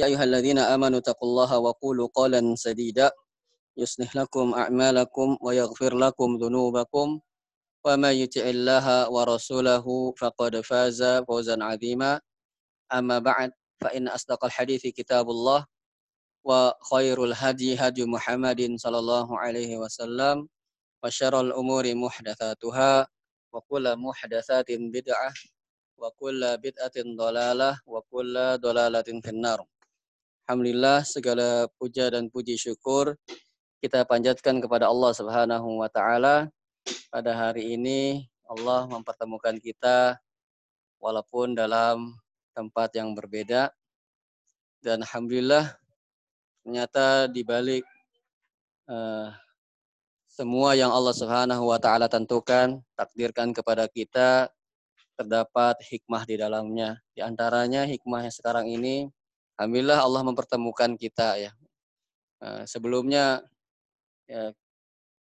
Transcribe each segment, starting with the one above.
يا أيها الذين آمنوا اتقوا الله وقولوا قولا سديدا. يصلح لكم أعمالكم ويغفر لكم ذنوبكم. وما يطع الله ورسوله فقد فاز فوزا عظيما. أما بعد فإن أصدق الحديث كتاب الله وخير الهدي هدي محمد صلى الله عليه وسلم وشر الأمور محدثاتها وكل محدثات بدعة وكل بدعة ضلالة وكل ضلالة في النار. Alhamdulillah segala puja dan puji syukur kita panjatkan kepada Allah Subhanahu wa taala. Pada hari ini Allah mempertemukan kita walaupun dalam tempat yang berbeda dan alhamdulillah ternyata di balik uh, semua yang Allah Subhanahu wa taala tentukan, takdirkan kepada kita terdapat hikmah di dalamnya. Di antaranya hikmah yang sekarang ini Alhamdulillah Allah mempertemukan kita ya. Eh, sebelumnya ya,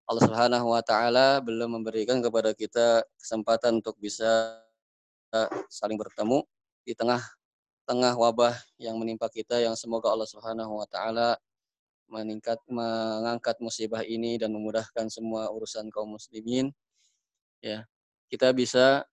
Allah Subhanahu wa taala belum memberikan kepada kita kesempatan untuk bisa saling bertemu di tengah tengah wabah yang menimpa kita yang semoga Allah Subhanahu wa taala meningkat mengangkat musibah ini dan memudahkan semua urusan kaum muslimin ya kita bisa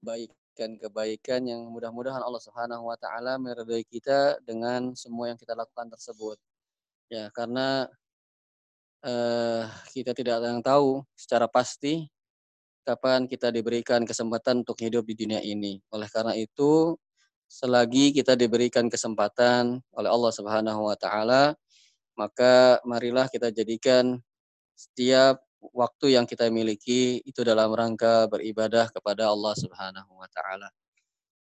kebaikan-kebaikan yang mudah-mudahan Allah Subhanahu wa taala meridai kita dengan semua yang kita lakukan tersebut. Ya, karena uh, kita tidak ada yang tahu secara pasti kapan kita diberikan kesempatan untuk hidup di dunia ini. Oleh karena itu, selagi kita diberikan kesempatan oleh Allah Subhanahu wa taala, maka marilah kita jadikan setiap waktu yang kita miliki itu dalam rangka beribadah kepada Allah Subhanahu wa taala.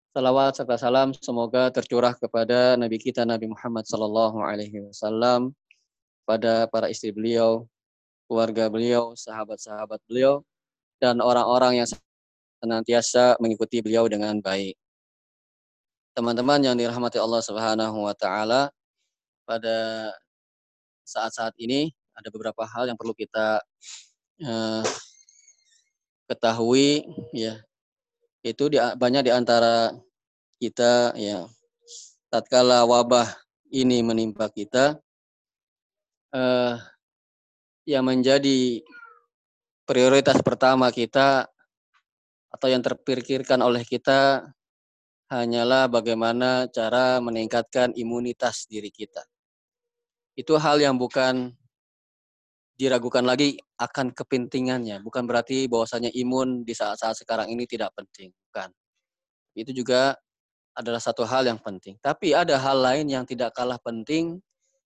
Salawat serta salam semoga tercurah kepada Nabi kita Nabi Muhammad sallallahu alaihi wasallam, pada para istri beliau, keluarga beliau, sahabat-sahabat beliau dan orang-orang yang senantiasa mengikuti beliau dengan baik. Teman-teman yang dirahmati Allah Subhanahu wa taala, pada saat-saat ini ada beberapa hal yang perlu kita uh, ketahui ya itu di, banyak di antara kita ya tatkala wabah ini menimpa kita uh, yang menjadi prioritas pertama kita atau yang terpikirkan oleh kita hanyalah bagaimana cara meningkatkan imunitas diri kita. Itu hal yang bukan diragukan lagi akan kepentingannya. Bukan berarti bahwasanya imun di saat-saat sekarang ini tidak penting. Bukan. Itu juga adalah satu hal yang penting. Tapi ada hal lain yang tidak kalah penting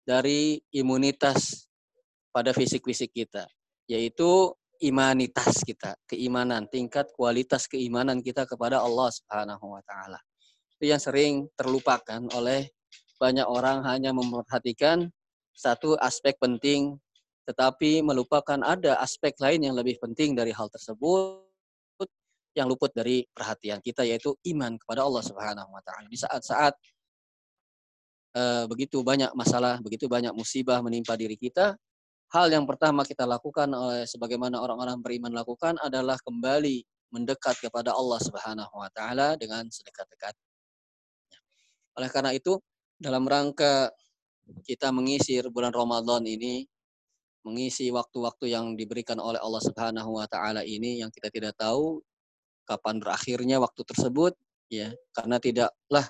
dari imunitas pada fisik-fisik kita. Yaitu imanitas kita. Keimanan, tingkat kualitas keimanan kita kepada Allah Subhanahu wa taala. Itu yang sering terlupakan oleh banyak orang hanya memperhatikan satu aspek penting tetapi melupakan ada aspek lain yang lebih penting dari hal tersebut yang luput dari perhatian kita yaitu iman kepada Allah Subhanahu wa taala. Di saat-saat uh, begitu banyak masalah, begitu banyak musibah menimpa diri kita, hal yang pertama kita lakukan oleh sebagaimana orang-orang beriman lakukan adalah kembali mendekat kepada Allah Subhanahu wa taala dengan sedekat-dekat. Oleh karena itu, dalam rangka kita mengisi bulan Ramadan ini mengisi waktu-waktu yang diberikan oleh Allah Subhanahu wa taala ini yang kita tidak tahu kapan berakhirnya waktu tersebut ya. Karena tidaklah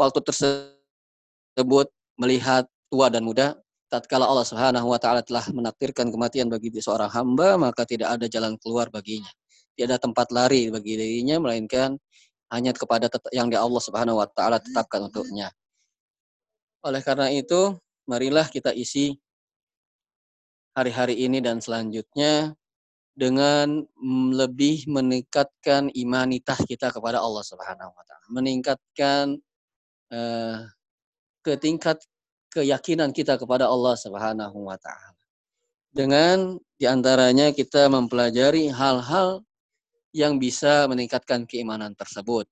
waktu tersebut melihat tua dan muda tatkala Allah Subhanahu wa taala telah menakdirkan kematian bagi seorang hamba maka tidak ada jalan keluar baginya. Tidak ada tempat lari bagi dirinya melainkan hanya kepada yang di Allah Subhanahu wa taala tetapkan untuknya. Oleh karena itu marilah kita isi hari-hari ini dan selanjutnya dengan lebih meningkatkan imanitas kita kepada Allah Subhanahu wa taala, meningkatkan uh, ke tingkat keyakinan kita kepada Allah Subhanahu wa taala. Dengan di antaranya kita mempelajari hal-hal yang bisa meningkatkan keimanan tersebut.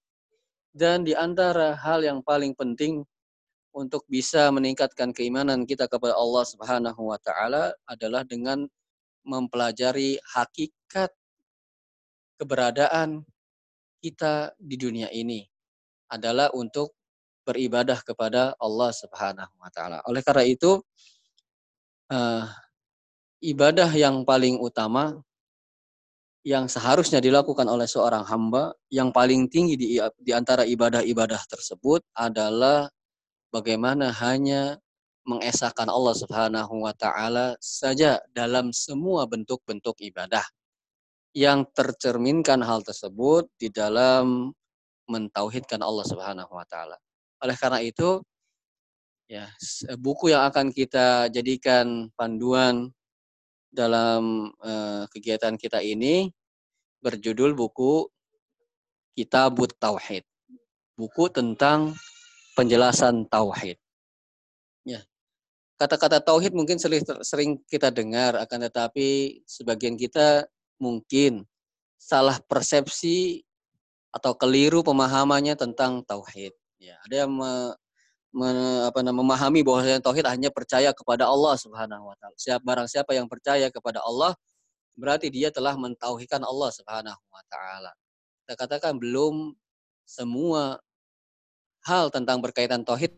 Dan di antara hal yang paling penting untuk bisa meningkatkan keimanan kita kepada Allah Subhanahu wa taala adalah dengan mempelajari hakikat keberadaan kita di dunia ini adalah untuk beribadah kepada Allah Subhanahu wa taala. Oleh karena itu uh, ibadah yang paling utama yang seharusnya dilakukan oleh seorang hamba yang paling tinggi di, di antara ibadah-ibadah tersebut adalah bagaimana hanya mengesahkan Allah Subhanahu wa taala saja dalam semua bentuk-bentuk ibadah yang tercerminkan hal tersebut di dalam mentauhidkan Allah Subhanahu wa taala. Oleh karena itu ya buku yang akan kita jadikan panduan dalam uh, kegiatan kita ini berjudul buku Kitabut Tauhid. Buku tentang penjelasan tauhid. Ya. Kata-kata tauhid mungkin sering, kita dengar akan tetapi sebagian kita mungkin salah persepsi atau keliru pemahamannya tentang tauhid. Ya, ada yang me, me, apa, memahami bahwa tauhid hanya percaya kepada Allah Subhanahu wa taala. Siap barang siapa yang percaya kepada Allah berarti dia telah mentauhidkan Allah Subhanahu wa taala. Kita katakan belum semua hal tentang berkaitan tauhid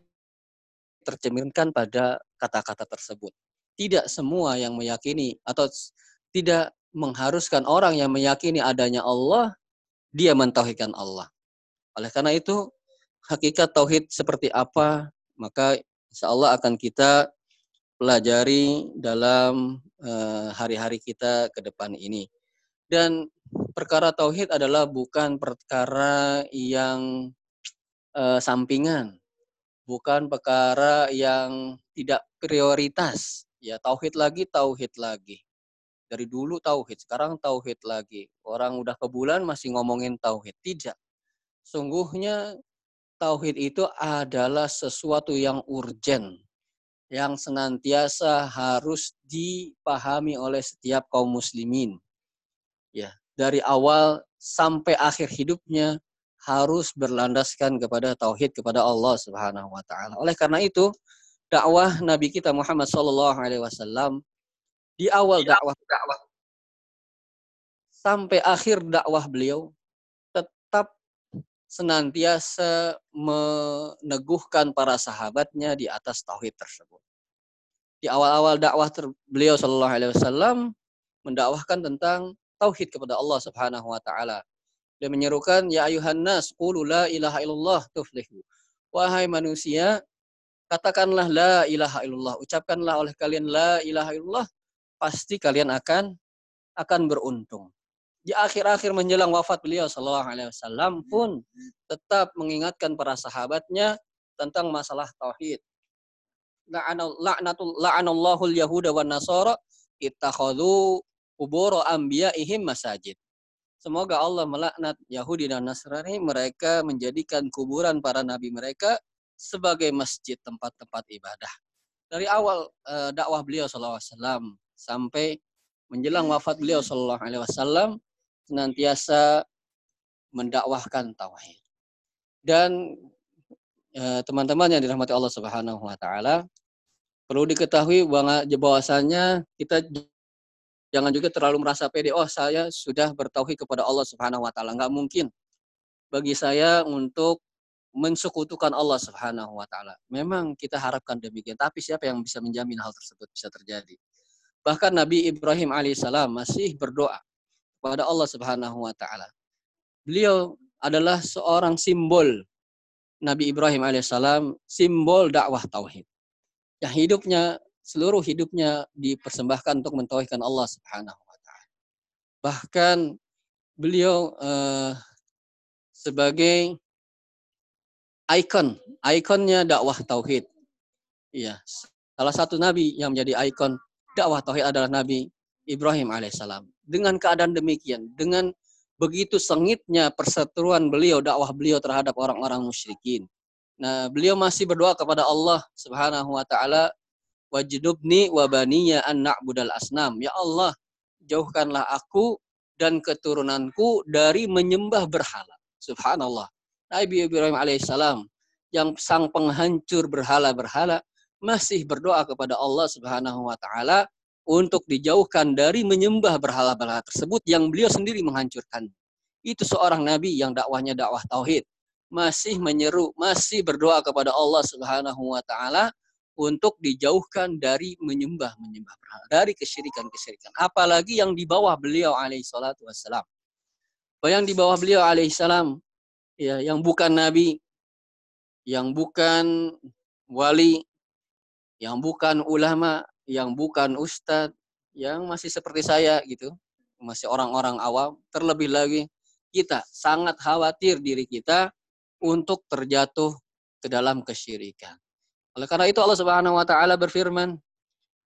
tercerminkan pada kata-kata tersebut. Tidak semua yang meyakini atau tidak mengharuskan orang yang meyakini adanya Allah dia mentauhidkan Allah. Oleh karena itu hakikat tauhid seperti apa maka insya Allah akan kita pelajari dalam Eh, hari-hari kita ke depan ini. Dan perkara tauhid adalah bukan perkara yang uh, sampingan, bukan perkara yang tidak prioritas. Ya tauhid lagi, tauhid lagi. Dari dulu tauhid, sekarang tauhid lagi. Orang udah ke bulan masih ngomongin tauhid. Tidak. Sungguhnya tauhid itu adalah sesuatu yang urgent yang senantiasa harus dipahami oleh setiap kaum muslimin. Ya, dari awal sampai akhir hidupnya harus berlandaskan kepada tauhid kepada Allah Subhanahu wa taala. Oleh karena itu, dakwah Nabi kita Muhammad sallallahu alaihi wasallam di awal dakwah dakwah sampai akhir dakwah beliau tetap senantiasa meneguhkan para sahabatnya di atas tauhid tersebut. Di awal-awal dakwah beliau Shallallahu Alaihi Wasallam mendakwahkan tentang tauhid kepada Allah Subhanahu Wa Taala. Dia menyerukan ya ayuhan nas qulu la ilaha illallah tuflihu. Wahai manusia, katakanlah la ilaha illallah, ucapkanlah oleh kalian la ilaha illallah, pasti kalian akan akan beruntung di akhir-akhir menjelang wafat beliau Shallallahu Alaihi Wasallam pun tetap mengingatkan para sahabatnya tentang masalah tauhid. La'natul la'anallahu yahuda wan nasara ittakhadhu qubur anbiya'ihim masajid. Semoga Allah melaknat Yahudi dan Nasrani mereka menjadikan kuburan para nabi mereka sebagai masjid tempat-tempat ibadah. Dari awal uh, dakwah beliau SAW sampai menjelang wafat beliau SAW senantiasa mendakwahkan tauhid. Dan eh, teman-teman yang dirahmati Allah Subhanahu wa taala, perlu diketahui bahwasanya kita jangan juga terlalu merasa pede, oh saya sudah bertauhid kepada Allah Subhanahu wa taala. Enggak mungkin bagi saya untuk mensekutukan Allah Subhanahu wa taala. Memang kita harapkan demikian, tapi siapa yang bisa menjamin hal tersebut bisa terjadi? Bahkan Nabi Ibrahim alaihissalam masih berdoa kepada Allah Subhanahu wa taala. Beliau adalah seorang simbol Nabi Ibrahim alaihissalam, simbol dakwah tauhid. Yang hidupnya seluruh hidupnya dipersembahkan untuk mentauhidkan Allah Subhanahu wa taala. Bahkan beliau uh, sebagai ikon, ikonnya dakwah tauhid. Iya, salah satu nabi yang menjadi ikon dakwah tauhid adalah Nabi Ibrahim alaihissalam. Dengan keadaan demikian, dengan begitu sengitnya perseteruan beliau, dakwah beliau terhadap orang-orang musyrikin. Nah, beliau masih berdoa kepada Allah Subhanahu wa taala, "Wajnubni wa baniya an na'budal asnam." Ya Allah, jauhkanlah aku dan keturunanku dari menyembah berhala. Subhanallah. Nabi Ibrahim alaihissalam yang sang penghancur berhala-berhala masih berdoa kepada Allah Subhanahu wa taala untuk dijauhkan dari menyembah berhala-berhala tersebut yang beliau sendiri menghancurkan. Itu seorang nabi yang dakwahnya dakwah tauhid, masih menyeru, masih berdoa kepada Allah Subhanahu wa taala untuk dijauhkan dari menyembah menyembah berhala, dari kesyirikan-kesyirikan. Apalagi yang di bawah beliau alaihi salatu wassalam. Yang di bawah beliau alaihi salam ya yang bukan nabi, yang bukan wali, yang bukan ulama, yang bukan ustadz, yang masih seperti saya gitu, masih orang-orang awam, terlebih lagi kita sangat khawatir diri kita untuk terjatuh ke dalam kesyirikan. Oleh karena itu Allah Subhanahu wa taala berfirman,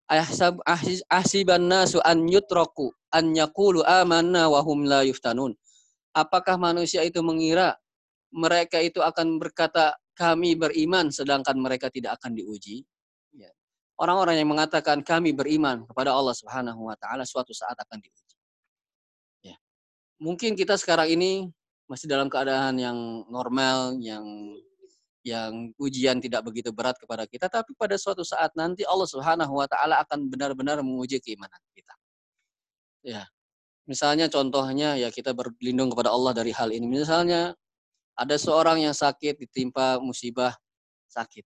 "Ahsab ahsiban nasu an yutraku an yaqulu amanna wa hum la yuftanun." Apakah manusia itu mengira mereka itu akan berkata kami beriman sedangkan mereka tidak akan diuji? Ya. Orang-orang yang mengatakan kami beriman kepada Allah Subhanahu wa taala suatu saat akan diuji. Ya. Mungkin kita sekarang ini masih dalam keadaan yang normal, yang yang ujian tidak begitu berat kepada kita, tapi pada suatu saat nanti Allah Subhanahu wa taala akan benar-benar menguji keimanan kita. Ya. Misalnya contohnya ya kita berlindung kepada Allah dari hal ini. Misalnya ada seorang yang sakit ditimpa musibah sakit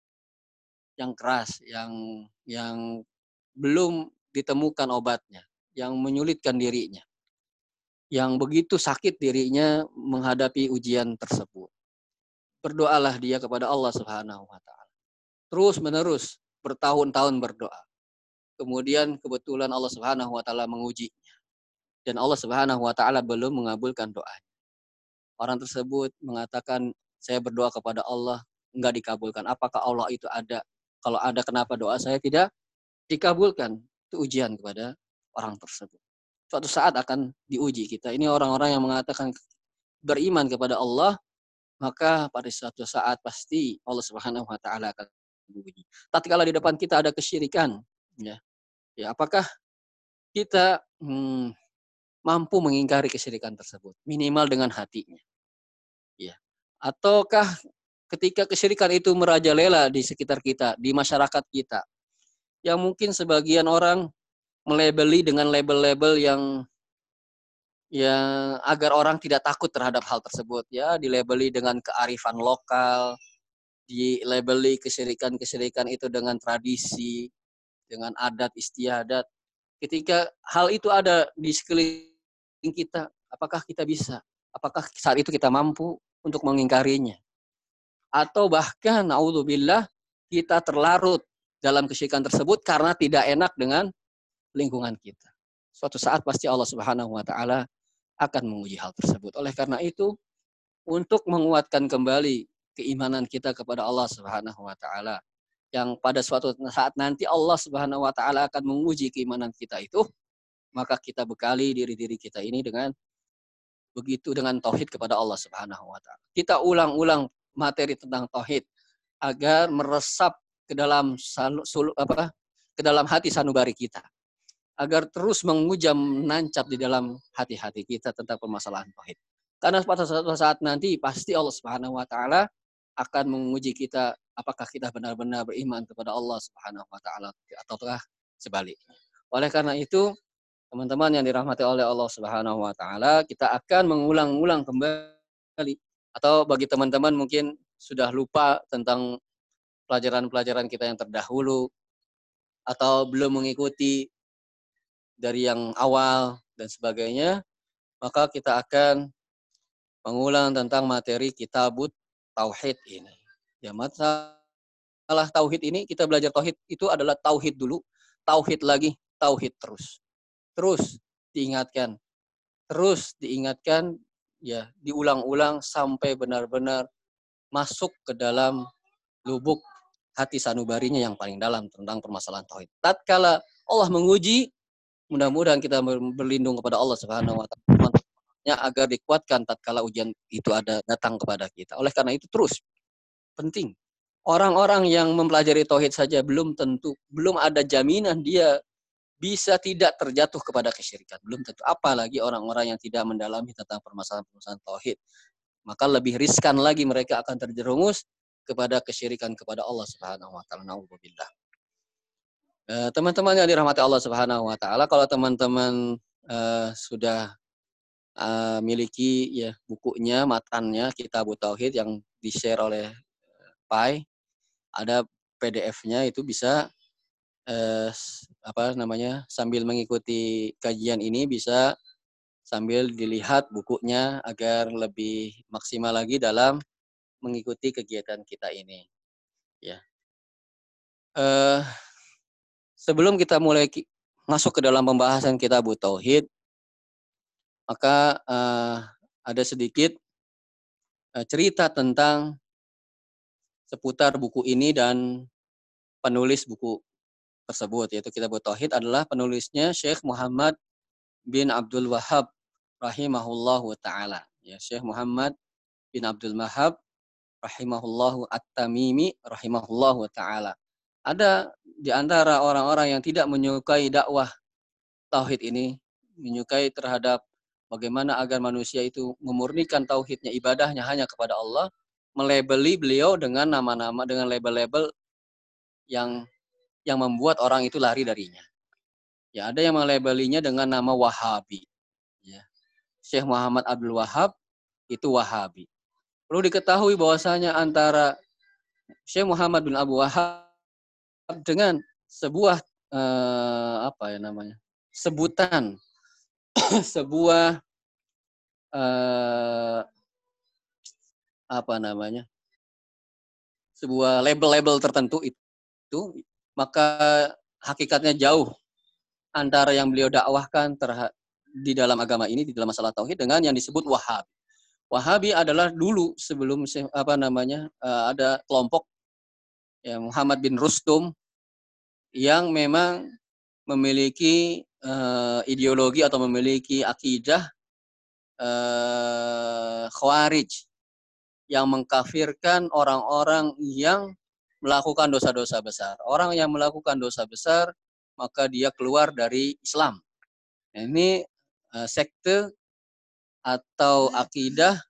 yang keras, yang yang belum ditemukan obatnya, yang menyulitkan dirinya. Yang begitu sakit dirinya menghadapi ujian tersebut berdoalah dia kepada Allah Subhanahu wa taala. Terus menerus bertahun-tahun berdoa. Kemudian kebetulan Allah Subhanahu wa taala mengujinya. Dan Allah Subhanahu wa taala belum mengabulkan doanya. Orang tersebut mengatakan saya berdoa kepada Allah enggak dikabulkan. Apakah Allah itu ada? Kalau ada kenapa doa saya tidak dikabulkan? Itu ujian kepada orang tersebut. Suatu saat akan diuji kita. Ini orang-orang yang mengatakan beriman kepada Allah maka pada suatu saat pasti Allah Subhanahu wa taala akan menguji. Tatkala di depan kita ada kesyirikan, ya. Ya, apakah kita hmm, mampu mengingkari kesyirikan tersebut minimal dengan hatinya? Ya. Ataukah ketika kesyirikan itu merajalela di sekitar kita, di masyarakat kita, yang mungkin sebagian orang melebeli dengan label-label yang yang agar orang tidak takut terhadap hal tersebut ya. Dilabeli dengan kearifan lokal dilabeli kesirikan-kesirikan itu dengan tradisi dengan adat istiadat. Ketika hal itu ada di sekeliling kita apakah kita bisa? Apakah saat itu kita mampu untuk mengingkarinya? Atau bahkan naudzubillah kita terlarut dalam kesyirikan tersebut karena tidak enak dengan lingkungan kita. Suatu saat pasti Allah Subhanahu wa taala akan menguji hal tersebut. Oleh karena itu, untuk menguatkan kembali keimanan kita kepada Allah Subhanahu wa taala yang pada suatu saat nanti Allah Subhanahu wa taala akan menguji keimanan kita itu, maka kita bekali diri-diri kita ini dengan begitu dengan tauhid kepada Allah Subhanahu wa taala. Kita ulang-ulang materi tentang tauhid agar meresap ke dalam sul, apa ke dalam hati sanubari kita agar terus mengujam nancap di dalam hati-hati kita tentang permasalahan tauhid. Karena pada suatu saat nanti pasti Allah Subhanahu wa taala akan menguji kita apakah kita benar-benar beriman kepada Allah Subhanahu wa taala ataukah sebaliknya. Oleh karena itu, teman-teman yang dirahmati oleh Allah Subhanahu wa taala, kita akan mengulang-ulang kembali atau bagi teman-teman mungkin sudah lupa tentang pelajaran-pelajaran kita yang terdahulu atau belum mengikuti dari yang awal dan sebagainya, maka kita akan mengulang tentang materi kitabut tauhid ini. Ya, masalah tauhid ini kita belajar tauhid itu adalah tauhid dulu, tauhid lagi, tauhid terus. Terus diingatkan. Terus diingatkan ya, diulang-ulang sampai benar-benar masuk ke dalam lubuk hati sanubarinya yang paling dalam tentang permasalahan tauhid. Tatkala Allah menguji, Mudah-mudahan kita berlindung kepada Allah Subhanahu wa taala agar dikuatkan tatkala ujian itu ada datang kepada kita. Oleh karena itu terus penting orang-orang yang mempelajari tauhid saja belum tentu belum ada jaminan dia bisa tidak terjatuh kepada kesyirikan. Belum tentu apalagi orang-orang yang tidak mendalami tentang permasalahan-permasalahan tauhid. maka lebih riskan lagi mereka akan terjerumus kepada kesyirikan kepada Allah Subhanahu wa taala. Nauzubillah. Uh, teman-teman yang dirahmati Allah Subhanahu wa taala, kalau teman-teman uh, sudah uh, miliki ya bukunya, matannya Kitab Tauhid yang di-share oleh Pai, ada PDF-nya itu bisa uh, apa namanya sambil mengikuti kajian ini bisa sambil dilihat bukunya agar lebih maksimal lagi dalam mengikuti kegiatan kita ini. Ya. Uh, sebelum kita mulai masuk ke dalam pembahasan kita Bu Tauhid, maka uh, ada sedikit uh, cerita tentang seputar buku ini dan penulis buku tersebut yaitu kita Bu Tauhid adalah penulisnya Syekh Muhammad bin Abdul Wahab rahimahullahu taala. Ya Syekh Muhammad bin Abdul Wahab rahimahullahu at-Tamimi rahimahullahu taala. Ada di antara orang-orang yang tidak menyukai dakwah tauhid ini, menyukai terhadap bagaimana agar manusia itu memurnikan tauhidnya ibadahnya hanya kepada Allah, melebeli beliau dengan nama-nama dengan label-label yang yang membuat orang itu lari darinya. Ya, ada yang melebelinya dengan nama Wahabi. Ya. Syekh Muhammad Abdul Wahab itu Wahabi. Perlu diketahui bahwasanya antara Syekh Muhammad bin Abu Wahab dengan sebuah uh, apa ya namanya sebutan sebuah uh, apa namanya sebuah label-label tertentu itu maka hakikatnya jauh antara yang beliau dakwahkan terhadap di dalam agama ini di dalam masalah tauhid dengan yang disebut Wahabi. Wahabi adalah dulu sebelum apa namanya uh, ada kelompok ya Muhammad bin Rustum yang memang memiliki uh, ideologi atau memiliki akidah uh, khawarij yang mengkafirkan orang-orang yang melakukan dosa-dosa besar. Orang yang melakukan dosa besar maka dia keluar dari Islam. Nah, ini uh, sekte atau akidah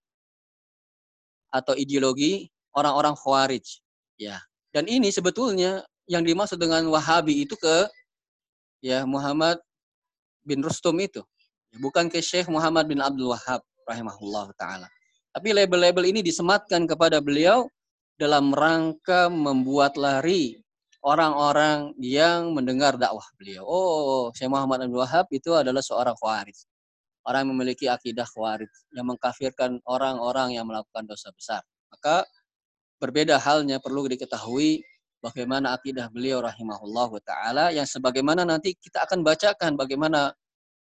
atau ideologi orang-orang khawarij. Ya, dan ini sebetulnya yang dimaksud dengan Wahabi itu ke ya Muhammad bin Rustum itu. Bukan ke Syekh Muhammad bin Abdul Wahab rahimahullah taala. Tapi label-label ini disematkan kepada beliau dalam rangka membuat lari orang-orang yang mendengar dakwah beliau. Oh, Syekh Muhammad bin Wahab itu adalah seorang khawarij. Orang yang memiliki akidah khawarij yang mengkafirkan orang-orang yang melakukan dosa besar. Maka berbeda halnya perlu diketahui bagaimana akidah beliau rahimahullah taala yang sebagaimana nanti kita akan bacakan bagaimana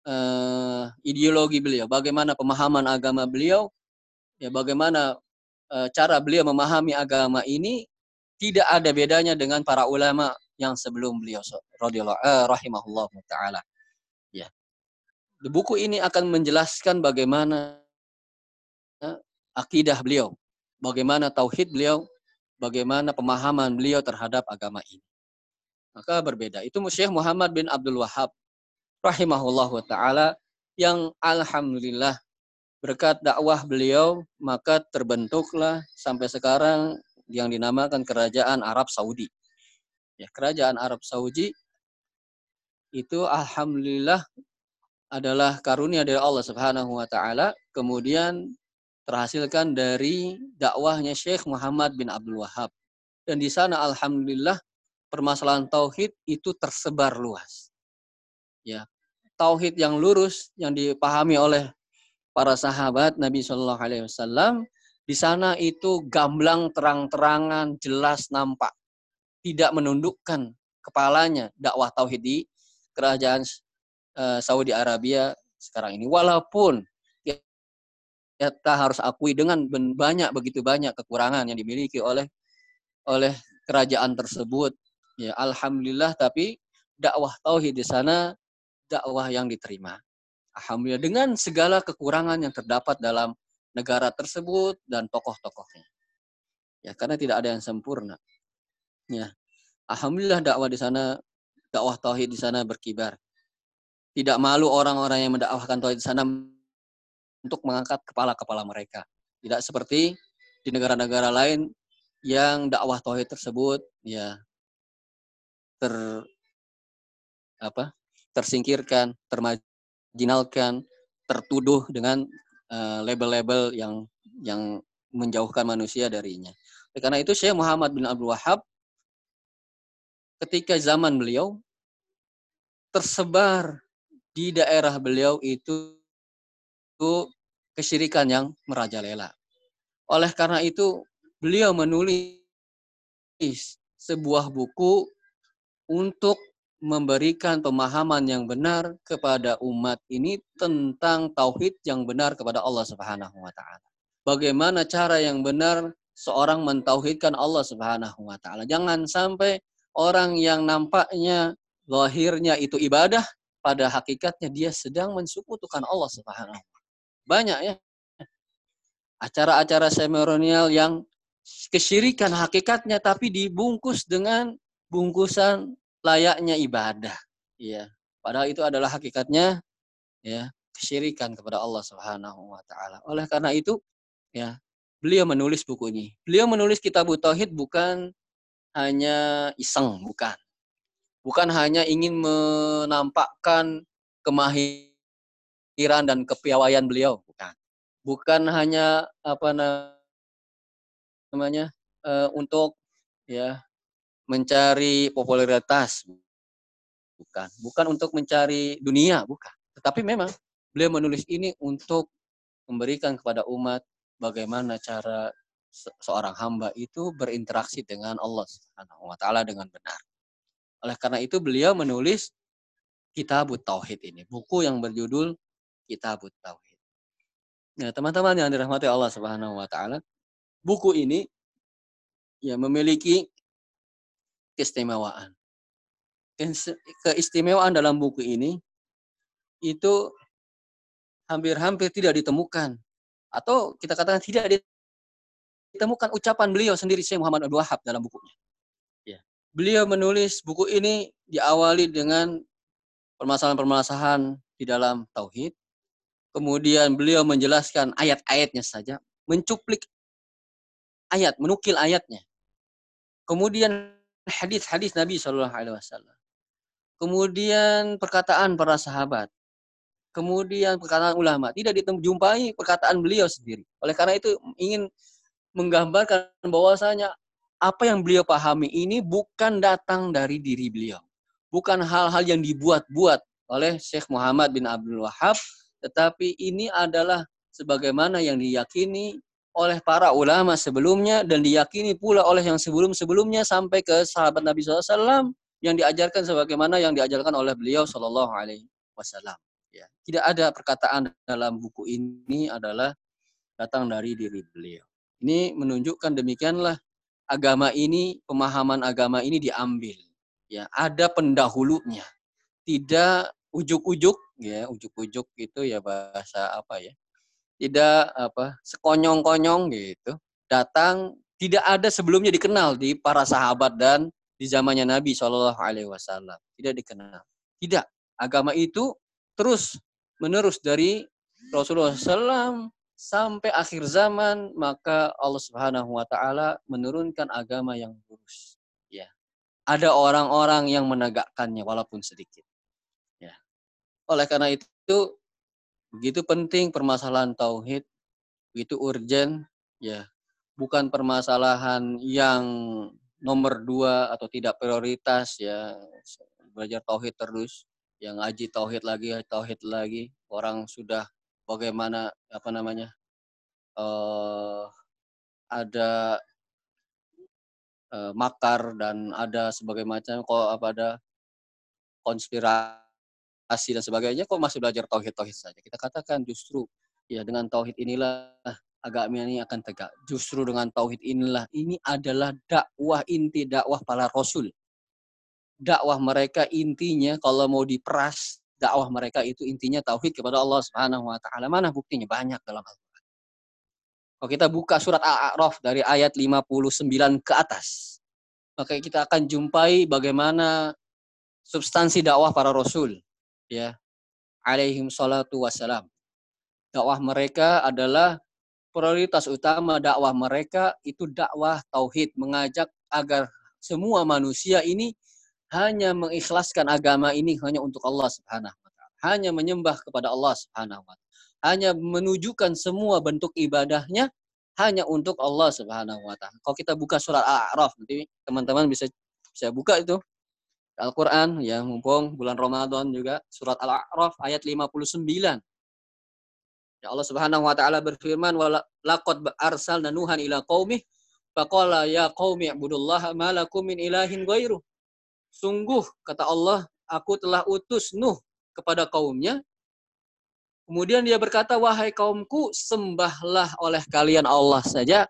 uh, ideologi beliau, bagaimana pemahaman agama beliau, ya bagaimana uh, cara beliau memahami agama ini tidak ada bedanya dengan para ulama yang sebelum beliau uh, rahimahullah taala. Ya. Buku ini akan menjelaskan bagaimana akidah beliau, bagaimana tauhid beliau, bagaimana pemahaman beliau terhadap agama ini. Maka berbeda. Itu Syekh Muhammad bin Abdul Wahab rahimahullah taala yang alhamdulillah berkat dakwah beliau maka terbentuklah sampai sekarang yang dinamakan kerajaan Arab Saudi. Ya, kerajaan Arab Saudi itu alhamdulillah adalah karunia dari Allah Subhanahu wa taala kemudian terhasilkan dari dakwahnya Syekh Muhammad bin Abdul Wahab. Dan di sana alhamdulillah permasalahan tauhid itu tersebar luas. Ya, tauhid yang lurus yang dipahami oleh para sahabat Nabi Shallallahu alaihi wasallam di sana itu gamblang terang-terangan jelas nampak tidak menundukkan kepalanya dakwah tauhid di kerajaan uh, Saudi Arabia sekarang ini walaupun kita harus akui dengan banyak begitu banyak kekurangan yang dimiliki oleh oleh kerajaan tersebut. Ya, alhamdulillah tapi dakwah tauhid di sana dakwah yang diterima. Alhamdulillah dengan segala kekurangan yang terdapat dalam negara tersebut dan tokoh-tokohnya. Ya, karena tidak ada yang sempurna. Ya. Alhamdulillah dakwah di sana dakwah tauhid di sana berkibar. Tidak malu orang-orang yang mendakwahkan tauhid di sana untuk mengangkat kepala-kepala mereka. Tidak seperti di negara-negara lain yang dakwah tauhid tersebut ya ter apa tersingkirkan, termarginalkan, tertuduh dengan uh, label-label yang yang menjauhkan manusia darinya. Karena itu Syekh Muhammad bin Abdul Wahab ketika zaman beliau tersebar di daerah beliau itu, itu kesyirikan yang merajalela. Oleh karena itu beliau menulis sebuah buku untuk memberikan pemahaman yang benar kepada umat ini tentang tauhid yang benar kepada Allah Subhanahu wa taala. Bagaimana cara yang benar seorang mentauhidkan Allah Subhanahu wa taala. Jangan sampai orang yang nampaknya lahirnya itu ibadah pada hakikatnya dia sedang mensukutukan Allah Subhanahu Banyak ya. Acara-acara seremonial yang kesyirikan hakikatnya tapi dibungkus dengan bungkusan layaknya ibadah. Ya padahal itu adalah hakikatnya ya kesyirikan kepada Allah Subhanahu wa taala. Oleh karena itu ya beliau menulis buku ini. Beliau menulis kitab tauhid bukan hanya iseng bukan. Bukan hanya ingin menampakkan kemahiran dan kepiawaian beliau. Bukan. Bukan hanya apa namanya uh, untuk ya mencari popularitas. Bukan. Bukan untuk mencari dunia bukan. Tetapi memang beliau menulis ini untuk memberikan kepada umat bagaimana cara seorang hamba itu berinteraksi dengan Allah Subhanahu wa taala dengan benar. Oleh karena itu beliau menulis Kitabut Tauhid ini, buku yang berjudul Kitabut Tauhid. Nah, teman-teman yang dirahmati Allah Subhanahu wa taala, buku ini ya memiliki keistimewaan. Keistimewaan dalam buku ini itu hampir-hampir tidak ditemukan atau kita katakan tidak ditemukan ucapan beliau sendiri Syekh Muhammad Abdul Wahab dalam bukunya. Ya. Beliau menulis buku ini diawali dengan permasalahan-permasalahan di dalam tauhid. Kemudian beliau menjelaskan ayat-ayatnya saja, mencuplik ayat, menukil ayatnya. Kemudian hadis-hadis Nabi Shallallahu Alaihi Wasallam. Kemudian perkataan para sahabat. Kemudian perkataan ulama. Tidak dijumpai perkataan beliau sendiri. Oleh karena itu ingin menggambarkan bahwasanya apa yang beliau pahami ini bukan datang dari diri beliau. Bukan hal-hal yang dibuat-buat oleh Syekh Muhammad bin Abdul Wahab, tetapi ini adalah sebagaimana yang diyakini oleh para ulama sebelumnya dan diyakini pula oleh yang sebelum-sebelumnya sampai ke sahabat Nabi SAW yang diajarkan sebagaimana yang diajarkan oleh beliau Shallallahu Alaihi Wasallam. Ya, tidak ada perkataan dalam buku ini adalah datang dari diri beliau. Ini menunjukkan demikianlah agama ini, pemahaman agama ini diambil. Ya, ada pendahulunya. Tidak ujuk-ujuk, ya, ujuk-ujuk itu ya bahasa apa ya? tidak apa sekonyong-konyong gitu datang tidak ada sebelumnya dikenal di para sahabat dan di zamannya Nabi Shallallahu Alaihi Wasallam tidak dikenal tidak agama itu terus menerus dari Rasulullah SAW sampai akhir zaman maka Allah Subhanahu Wa Taala menurunkan agama yang lurus ya ada orang-orang yang menegakkannya walaupun sedikit oleh karena itu Begitu penting permasalahan tauhid, begitu urgent, ya bukan permasalahan yang nomor dua atau tidak prioritas ya belajar tauhid terus, yang ngaji tauhid lagi, tauhid lagi, orang sudah bagaimana apa namanya uh, ada uh, makar dan ada sebagai macam kok apa ada konspirasi asi dan sebagainya kok masih belajar tauhid tauhid saja? Kita katakan justru ya dengan tauhid inilah agama ini akan tegak. Justru dengan tauhid inilah ini adalah dakwah inti dakwah para rasul. Dakwah mereka intinya kalau mau diperas dakwah mereka itu intinya tauhid kepada Allah Subhanahu wa taala. Mana buktinya? Banyak dalam Al-Qur'an. Kalau kita buka surat Al-A'raf dari ayat 59 ke atas maka kita akan jumpai bagaimana substansi dakwah para rasul ya alaihim salatu wassalam. Dakwah mereka adalah prioritas utama dakwah mereka itu dakwah tauhid, mengajak agar semua manusia ini hanya mengikhlaskan agama ini hanya untuk Allah Subhanahu wa taala. Hanya menyembah kepada Allah Subhanahu wa taala. Hanya menunjukkan semua bentuk ibadahnya hanya untuk Allah Subhanahu wa taala. Kalau kita buka surat Al-A'raf nanti teman-teman bisa bisa buka itu Al-Qur'an ya mumpung bulan Ramadan juga surat Al-A'raf ayat 59. Ya Allah Subhanahu wa taala berfirman wa laqad arsalna nuhan ila qaumih faqala ya qaumi ibudullaha ma lakum min ilahin ghairu. Sungguh kata Allah, aku telah utus Nuh kepada kaumnya. Kemudian dia berkata, wahai kaumku, sembahlah oleh kalian Allah saja.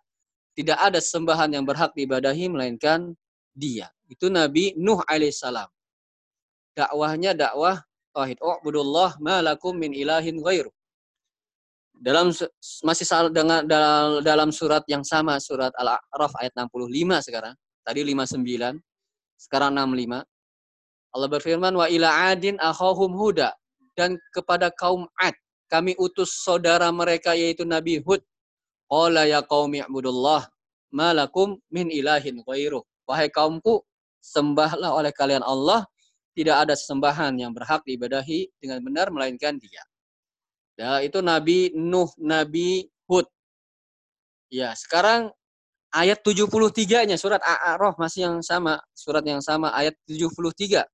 Tidak ada sembahan yang berhak diibadahi melainkan dia. Itu Nabi Nuh alaihissalam. Dakwahnya dakwah tauhid. U'budullah ma lakum min ilahin ghairu dalam masih dengan dalam surat yang sama surat Al-A'raf ayat 65 sekarang. Tadi 59, sekarang 65. Allah berfirman wa ila adin akhahum huda dan kepada kaum Ad kami utus saudara mereka yaitu Nabi Hud. Qala ya qaumi ibudullah malakum min ilahin ghairu. Wahai kaumku, sembahlah oleh kalian Allah, tidak ada sembahan yang berhak diibadahi dengan benar melainkan Dia. Ya, itu Nabi Nuh, Nabi Hud. Ya, sekarang ayat 73-nya surat A'raf masih yang sama, surat yang sama ayat 73.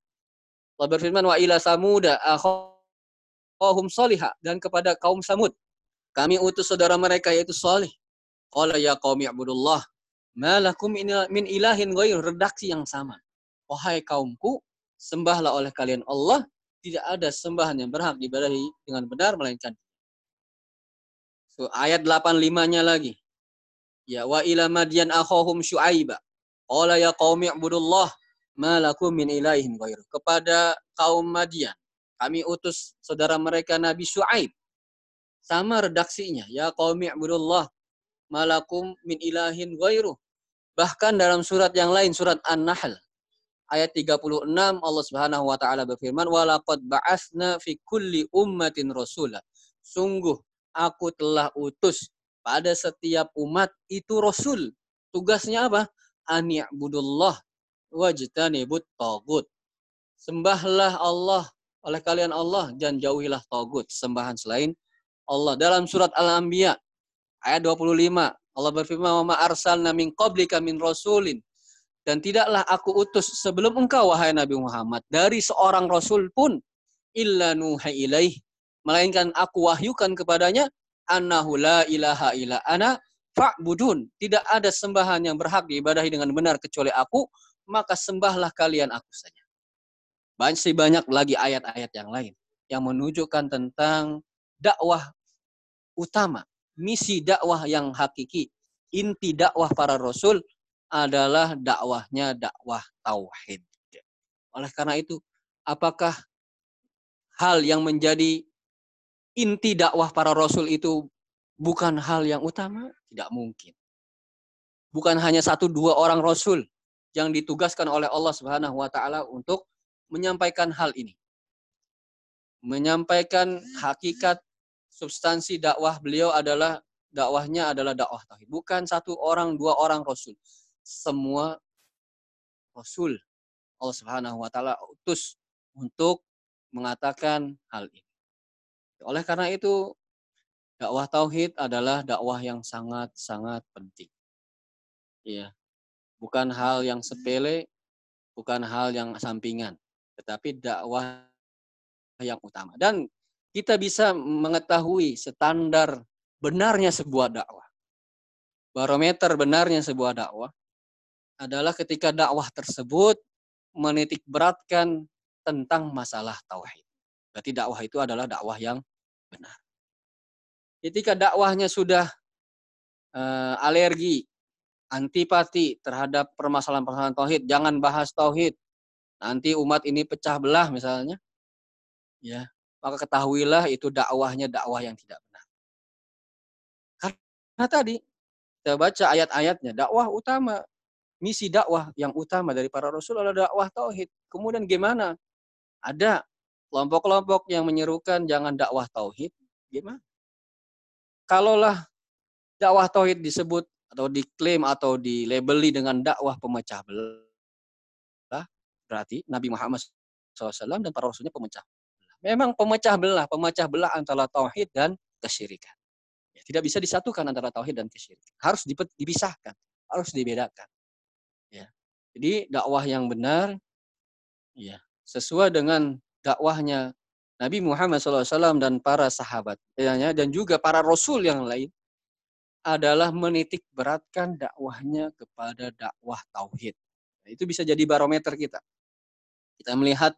Allah berfirman wa ila samuda akhahum salihah dan kepada kaum Samud kami utus saudara mereka yaitu Salih. Qala ya qaumi ibudullah malakum min ilahin ghair redaksi yang sama. Wahai kaumku, sembahlah oleh kalian Allah. Tidak ada sembahan yang berhak diibadahi dengan benar melainkan so, ayat 85-nya lagi. Ya wa ila madyan akhahum syuaiba. Qala ya qaumi ibudullah ma lakum min ilahin ghairu kepada kaum Madian kami utus saudara mereka Nabi Syuaib. Sama redaksinya. Ya qaumi ibudullah malakum min ilahin ghairu bahkan dalam surat yang lain surat An-Nahl ayat 36 Allah Subhanahu wa taala berfirman walaqad ba'atsna fi kulli ummatin rasula. Sungguh aku telah utus pada setiap umat itu rasul. Tugasnya apa? An ya'budullah wajtanibut tagut. Sembahlah Allah oleh kalian Allah dan jauhilah tagut, sembahan selain Allah. Dalam surat Al-Anbiya ayat 25 Allah berfirman, "Wa arsalna min qablika min rasulin. Dan tidaklah aku utus sebelum engkau wahai Nabi Muhammad dari seorang rasul pun illa nuhai ilaih. Melainkan aku wahyukan kepadanya annahu la ilaha illa ana fa'budun. Tidak ada sembahan yang berhak diibadahi dengan benar kecuali aku maka sembahlah kalian aku saja. Masih banyak lagi ayat-ayat yang lain yang menunjukkan tentang dakwah utama misi dakwah yang hakiki inti dakwah para rasul adalah dakwahnya dakwah tauhid. Oleh karena itu, apakah hal yang menjadi inti dakwah para rasul itu bukan hal yang utama? Tidak mungkin. Bukan hanya satu dua orang rasul yang ditugaskan oleh Allah Subhanahu wa taala untuk menyampaikan hal ini. Menyampaikan hakikat substansi dakwah beliau adalah dakwahnya adalah dakwah tauhid. Bukan satu orang, dua orang rasul semua rasul Allah Subhanahu wa taala utus untuk mengatakan hal ini. Oleh karena itu dakwah tauhid adalah dakwah yang sangat-sangat penting. Iya. Bukan hal yang sepele, bukan hal yang sampingan, tetapi dakwah yang utama. Dan kita bisa mengetahui standar benarnya sebuah dakwah. Barometer benarnya sebuah dakwah adalah ketika dakwah tersebut menitik beratkan tentang masalah tauhid. Berarti dakwah itu adalah dakwah yang benar. Ketika dakwahnya sudah uh, alergi, antipati terhadap permasalahan-permasalahan tauhid, jangan bahas tauhid. Nanti umat ini pecah belah misalnya. Ya, maka ketahuilah itu dakwahnya dakwah yang tidak benar. Karena tadi kita baca ayat-ayatnya, dakwah utama misi dakwah yang utama dari para rasul adalah dakwah tauhid. Kemudian gimana? Ada kelompok-kelompok yang menyerukan jangan dakwah tauhid. Gimana? Kalaulah dakwah tauhid disebut atau diklaim atau dilabeli dengan dakwah pemecah belah, berarti Nabi Muhammad SAW dan para rasulnya pemecah. Memang pemecah belah, pemecah belah antara tauhid dan kesyirikan. Ya, tidak bisa disatukan antara tauhid dan kesyirikan. Harus dipisahkan, harus dibedakan. Ya. Jadi dakwah yang benar ya, sesuai dengan dakwahnya Nabi Muhammad SAW dan para sahabat dan juga para rasul yang lain adalah menitik beratkan dakwahnya kepada dakwah tauhid. Nah, itu bisa jadi barometer kita. Kita melihat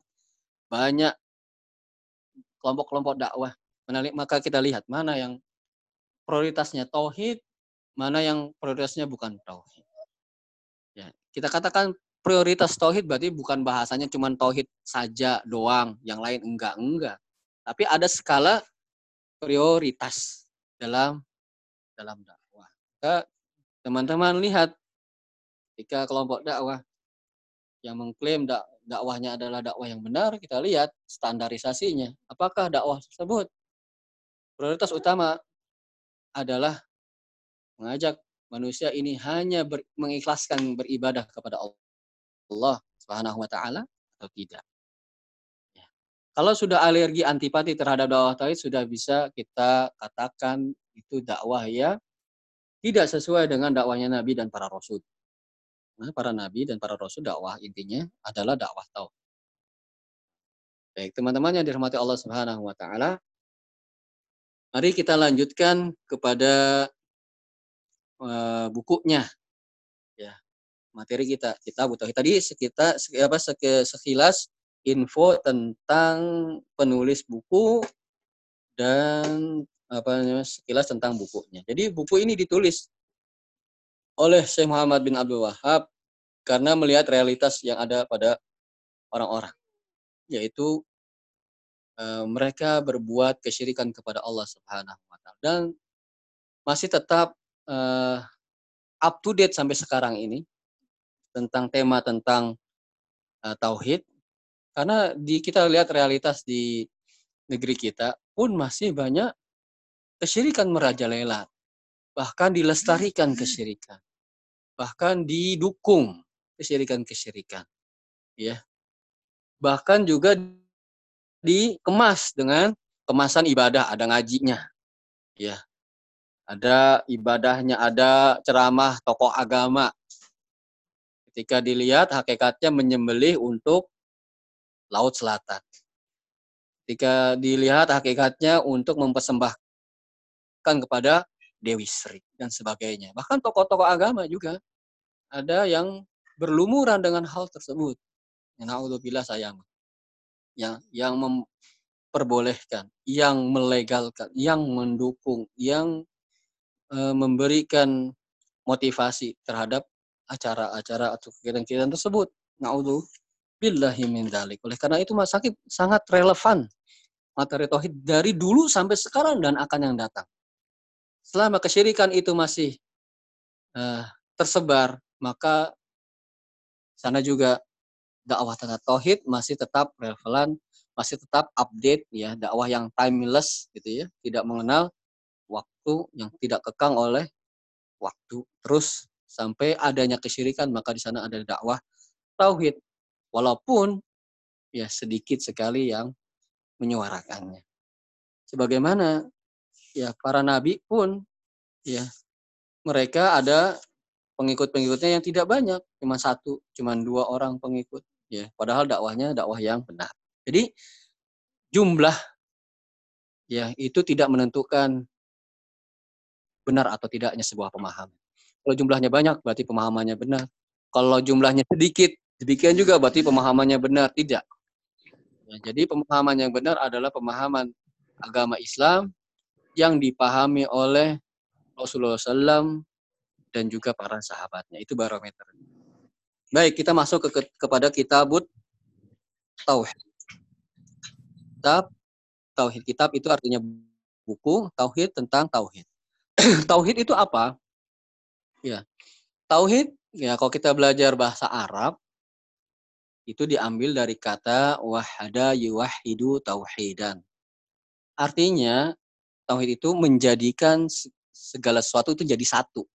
banyak kelompok-kelompok dakwah, maka kita lihat mana yang prioritasnya tauhid, mana yang prioritasnya bukan tauhid. Ya, kita katakan prioritas tauhid berarti bukan bahasanya cuma tauhid saja doang, yang lain enggak enggak. Tapi ada skala prioritas dalam dalam dakwah. Teman-teman lihat ketika kelompok dakwah yang mengklaim dak dakwahnya adalah dakwah yang benar, kita lihat standarisasinya. Apakah dakwah tersebut prioritas utama adalah mengajak manusia ini hanya ber, mengikhlaskan beribadah kepada Allah Subhanahu wa taala atau tidak. Ya. Kalau sudah alergi antipati terhadap dakwah tauhid sudah bisa kita katakan itu dakwah ya tidak sesuai dengan dakwahnya Nabi dan para rasul. Para nabi dan para rasul dakwah intinya adalah dakwah tauhid. Baik, teman-teman yang dirahmati Allah Subhanahu wa taala, mari kita lanjutkan kepada uh, bukunya materi kita. Kita butuh tadi kita apa sekilas info tentang penulis buku dan apa namanya sekilas tentang bukunya. Jadi buku ini ditulis oleh Syekh Muhammad bin Abdul Wahab karena melihat realitas yang ada pada orang-orang yaitu e, mereka berbuat kesyirikan kepada Allah Subhanahu wa taala dan masih tetap e, up to date sampai sekarang ini tentang tema tentang uh, tauhid. Karena di kita lihat realitas di negeri kita pun masih banyak kesyirikan merajalela bahkan dilestarikan kesyirikan bahkan didukung kesyirikan-kesyirikan ya bahkan juga dikemas dengan kemasan ibadah ada ngajinya ya ada ibadahnya ada ceramah tokoh agama Ketika dilihat hakikatnya menyembelih untuk Laut Selatan. Ketika dilihat hakikatnya untuk mempersembahkan kepada Dewi Sri dan sebagainya. Bahkan tokoh-tokoh agama juga ada yang berlumuran dengan hal tersebut. Naudzubillah sayang. Yang yang memperbolehkan, yang melegalkan, yang mendukung, yang e, memberikan motivasi terhadap acara-acara atau kegiatan-kegiatan tersebut. Naudzu billahi min dalik. Oleh karena itu Mas Sakit sangat relevan materi tauhid dari dulu sampai sekarang dan akan yang datang. Selama kesyirikan itu masih uh, tersebar, maka sana juga dakwah tentang tauhid masih tetap relevan, masih tetap update ya, dakwah yang timeless gitu ya, tidak mengenal waktu yang tidak kekang oleh waktu. Terus sampai adanya kesyirikan maka di sana ada dakwah tauhid walaupun ya sedikit sekali yang menyuarakannya sebagaimana ya para nabi pun ya mereka ada pengikut-pengikutnya yang tidak banyak cuma satu cuma dua orang pengikut ya padahal dakwahnya dakwah yang benar jadi jumlah ya itu tidak menentukan benar atau tidaknya sebuah pemahaman kalau jumlahnya banyak berarti pemahamannya benar. Kalau jumlahnya sedikit, demikian juga berarti pemahamannya benar. Tidak. Ya, jadi pemahaman yang benar adalah pemahaman agama Islam yang dipahami oleh Rasulullah SAW dan juga para sahabatnya. Itu barometer. Baik, kita masuk ke, ke kepada kitabut tauhid. Kitab tauhid. Kitab itu artinya buku, tauhid tentang tauhid. tauhid itu apa? Ya. Tauhid, ya kalau kita belajar bahasa Arab, itu diambil dari kata wahada yuwahidu tauhidan. Artinya, tauhid itu menjadikan segala sesuatu itu jadi satu.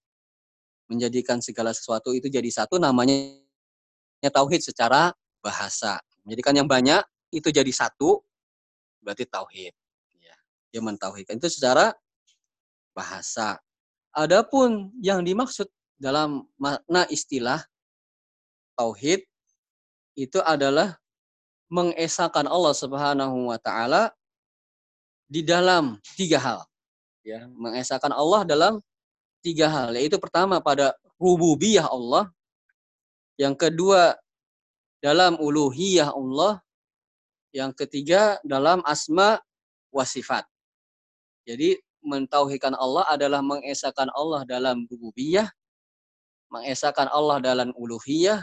Menjadikan segala sesuatu itu jadi satu namanya tauhid secara bahasa. Menjadikan yang banyak itu jadi satu berarti tauhid. Ya, dia mentauhidkan itu secara bahasa. Adapun yang dimaksud dalam makna istilah tauhid itu adalah mengesahkan Allah Subhanahu wa taala di dalam tiga hal. Ya, mengesahkan Allah dalam tiga hal, yaitu pertama pada rububiyah Allah, yang kedua dalam uluhiyah Allah, yang ketiga dalam asma wa sifat. Jadi mentauhidkan Allah adalah mengesahkan Allah dalam rububiyah, mengesahkan Allah dalam uluhiyah,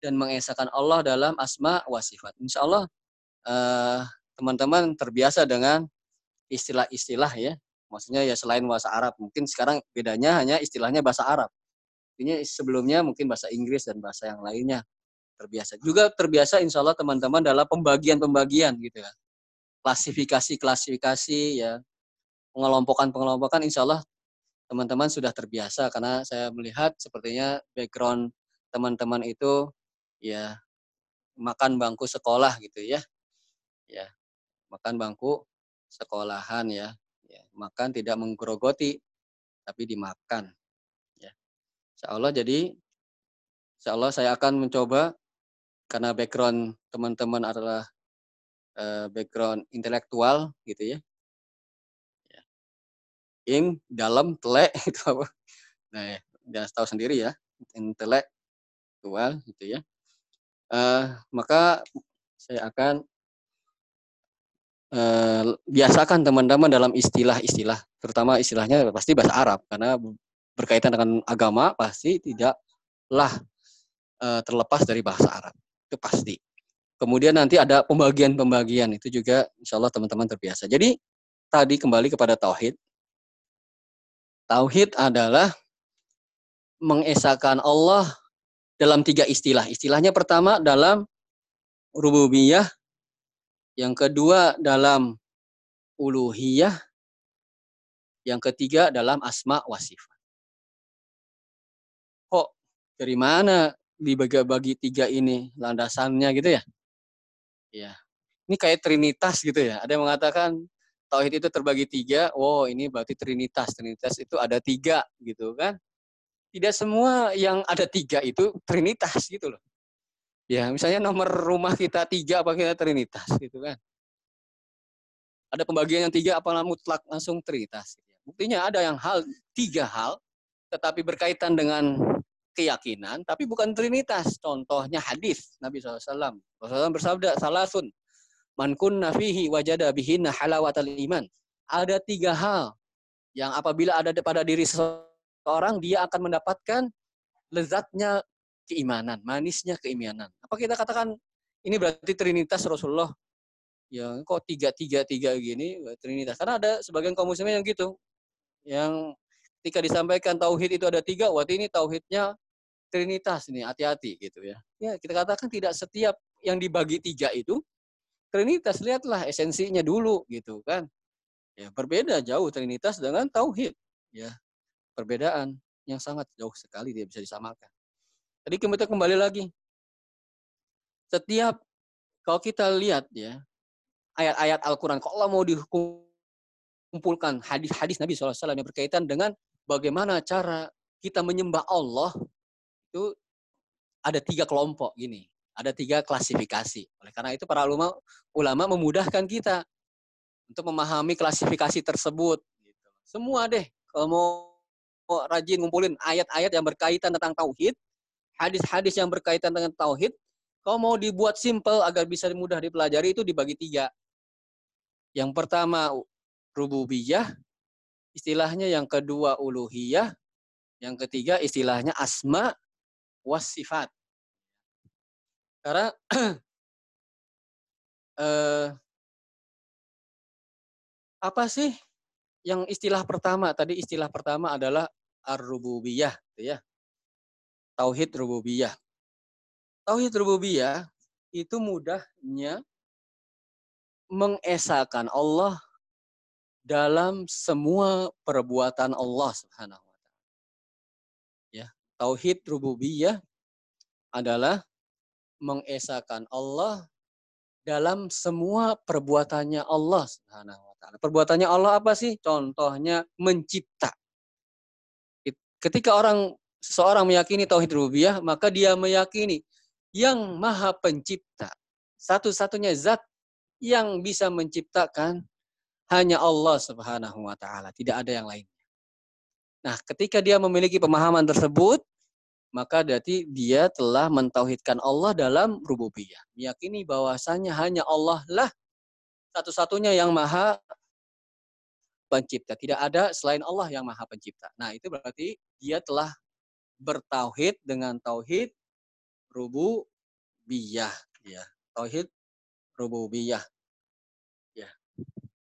dan mengesahkan Allah dalam asma wa sifat. Insya Allah uh, teman-teman terbiasa dengan istilah-istilah ya. Maksudnya ya selain bahasa Arab. Mungkin sekarang bedanya hanya istilahnya bahasa Arab. Ini sebelumnya mungkin bahasa Inggris dan bahasa yang lainnya terbiasa. Juga terbiasa insya Allah teman-teman dalam pembagian-pembagian gitu ya. Klasifikasi-klasifikasi ya. Pengelompokan-pengelompokan insya Allah teman-teman sudah terbiasa karena saya melihat sepertinya background teman-teman itu ya makan bangku sekolah gitu ya. Ya, makan bangku sekolahan ya. Makan tidak menggerogoti tapi dimakan ya Insya Allah jadi Insya Allah saya akan mencoba karena background teman-teman adalah uh, background intelektual gitu ya. ya. In dalam telek itu apa? Nah, ya, jangan tahu sendiri ya, intelektual gitu ya. Uh, maka saya akan eh, biasakan teman-teman dalam istilah-istilah, terutama istilahnya pasti bahasa Arab karena berkaitan dengan agama pasti tidaklah eh, terlepas dari bahasa Arab itu pasti. Kemudian nanti ada pembagian-pembagian itu juga insya Allah teman-teman terbiasa. Jadi tadi kembali kepada tauhid. Tauhid adalah mengesahkan Allah dalam tiga istilah. Istilahnya pertama dalam rububiyah, yang kedua dalam uluhiyah. Yang ketiga dalam asma wa sifat. Kok dari mana dibagi-bagi tiga ini landasannya gitu ya? Ya. Ini kayak trinitas gitu ya. Ada yang mengatakan tauhid itu terbagi tiga. Oh ini berarti trinitas. Trinitas itu ada tiga gitu kan. Tidak semua yang ada tiga itu trinitas gitu loh. Ya, misalnya nomor rumah kita tiga apa kita trinitas gitu kan. Ada pembagian yang tiga apalah mutlak langsung trinitas. Gitu ya. Buktinya ada yang hal tiga hal tetapi berkaitan dengan keyakinan tapi bukan trinitas. Contohnya hadis Nabi SAW. Rasulullah bersabda salasun man kunna fihi wajada bihinna halawatal iman. Ada tiga hal yang apabila ada pada diri seseorang dia akan mendapatkan lezatnya keimanan, manisnya keimanan. Apa kita katakan ini berarti Trinitas Rasulullah? Ya, kok tiga tiga tiga gini Trinitas? Karena ada sebagian kaum muslimin yang gitu, yang ketika disampaikan tauhid itu ada tiga, waktu ini tauhidnya Trinitas ini hati-hati gitu ya. Ya kita katakan tidak setiap yang dibagi tiga itu Trinitas lihatlah esensinya dulu gitu kan. Ya berbeda jauh Trinitas dengan tauhid. Ya perbedaan yang sangat jauh sekali dia bisa disamakan. Tadi kita kembali lagi. Setiap kalau kita lihat ya ayat-ayat Al-Quran, kalau mau dikumpulkan hadis-hadis Nabi SAW yang berkaitan dengan bagaimana cara kita menyembah Allah itu ada tiga kelompok gini, ada tiga klasifikasi. Oleh karena itu para ulama ulama memudahkan kita untuk memahami klasifikasi tersebut. Gitu. Semua deh kalau mau rajin ngumpulin ayat-ayat yang berkaitan tentang tauhid, hadis-hadis yang berkaitan dengan tauhid, kalau mau dibuat simple agar bisa mudah dipelajari itu dibagi tiga. Yang pertama rububiyah, istilahnya yang kedua uluhiyah, yang ketiga istilahnya asma was sifat. Karena eh, apa sih yang istilah pertama tadi istilah pertama adalah ar-rububiyah gitu ya tauhid rububiyah. Tauhid rububiyah itu mudahnya mengesahkan Allah dalam semua perbuatan Allah Subhanahu wa taala. Ya, tauhid rububiyah adalah mengesahkan Allah dalam semua perbuatannya Allah Subhanahu wa taala. Perbuatannya Allah apa sih? Contohnya mencipta. Ketika orang seseorang meyakini tauhid rububiyah, maka dia meyakini yang Maha Pencipta. Satu-satunya zat yang bisa menciptakan hanya Allah Subhanahu wa taala, tidak ada yang lain. Nah, ketika dia memiliki pemahaman tersebut, maka berarti dia telah mentauhidkan Allah dalam rububiyah. Meyakini bahwasanya hanya Allah lah satu-satunya yang maha pencipta. Tidak ada selain Allah yang maha pencipta. Nah, itu berarti dia telah bertauhid dengan tauhid rububiyah. Ya, tauhid rububiyah.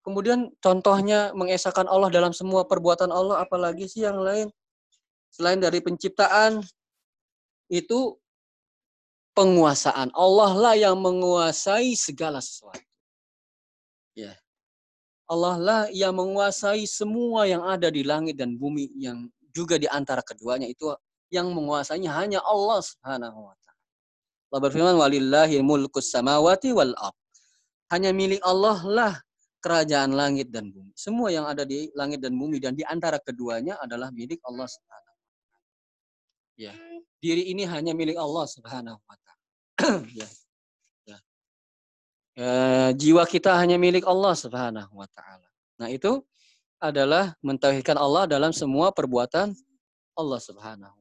Kemudian contohnya mengesahkan Allah dalam semua perbuatan Allah, apalagi sih yang lain? Selain dari penciptaan, itu penguasaan. Allah lah yang menguasai segala sesuatu. Ya. Allah lah yang menguasai semua yang ada di langit dan bumi yang juga di antara keduanya itu yang menguasainya hanya Allah Subhanahu wa taala. Berfirman walillahi mulkus samawati wal ard. Hanya milik Allah lah kerajaan langit dan bumi. Semua yang ada di langit dan bumi dan di antara keduanya adalah milik Allah Subhanahu wa taala. Ya. Diri ini hanya milik Allah Subhanahu wa taala. ya. ya. Ya, jiwa kita hanya milik Allah Subhanahu wa taala. Nah, itu adalah mentauhidkan Allah dalam semua perbuatan Allah Subhanahu.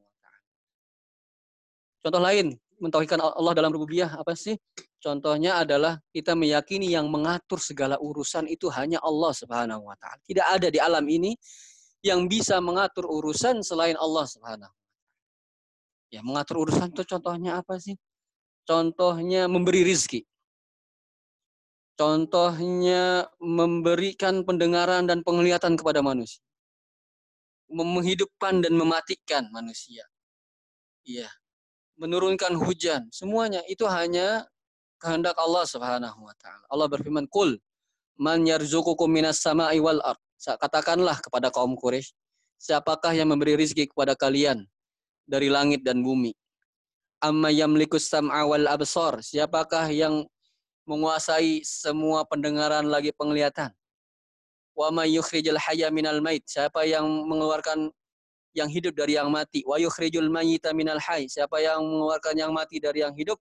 Contoh lain, mentauhidkan Allah dalam rububiyah apa sih? Contohnya adalah kita meyakini yang mengatur segala urusan itu hanya Allah Subhanahu wa taala. Tidak ada di alam ini yang bisa mengatur urusan selain Allah Subhanahu Ya, mengatur urusan itu contohnya apa sih? Contohnya memberi rizki. Contohnya memberikan pendengaran dan penglihatan kepada manusia. Menghidupkan dan mematikan manusia. Iya. Menurunkan hujan. Semuanya itu hanya kehendak Allah Subhanahu wa taala. Allah berfirman, "Qul man yarzuqukum minas sama'i wal ard." Katakanlah kepada kaum Quraisy, siapakah yang memberi rizki kepada kalian dari langit dan bumi? Amma yamlikus sam'a wal absar? Siapakah yang menguasai semua pendengaran lagi penglihatan? Wa may yukhrijul hayya minal mait? Siapa yang mengeluarkan yang hidup dari yang mati? Wa yukhrijul mayyita minal hayy? Siapa yang mengeluarkan yang mati dari yang hidup?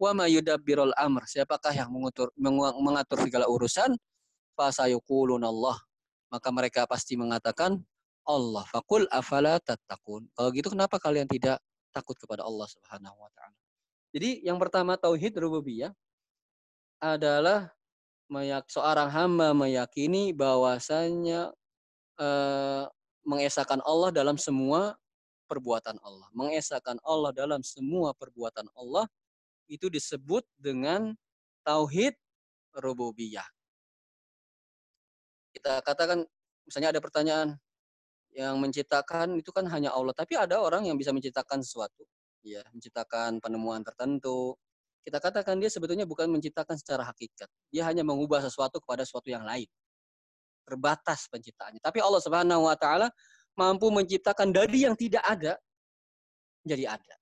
Wa mayudabbirul amr. Siapakah yang mengatur, mengatur segala urusan? Fasayukulun Allah. Maka mereka pasti mengatakan Allah. Fakul afala tattaqun. Kalau gitu kenapa kalian tidak takut kepada Allah Subhanahu wa taala? Jadi yang pertama tauhid rububiyah adalah seorang hamba meyakini bahwasanya eh, mengesahkan Allah dalam semua perbuatan Allah. Mengesahkan Allah dalam semua perbuatan Allah itu disebut dengan tauhid rububiyah. Kita katakan misalnya ada pertanyaan yang menciptakan itu kan hanya Allah, tapi ada orang yang bisa menciptakan sesuatu, ya, menciptakan penemuan tertentu. Kita katakan dia sebetulnya bukan menciptakan secara hakikat. Dia hanya mengubah sesuatu kepada sesuatu yang lain. Terbatas penciptaannya. Tapi Allah Subhanahu wa taala mampu menciptakan dari yang tidak ada jadi ada.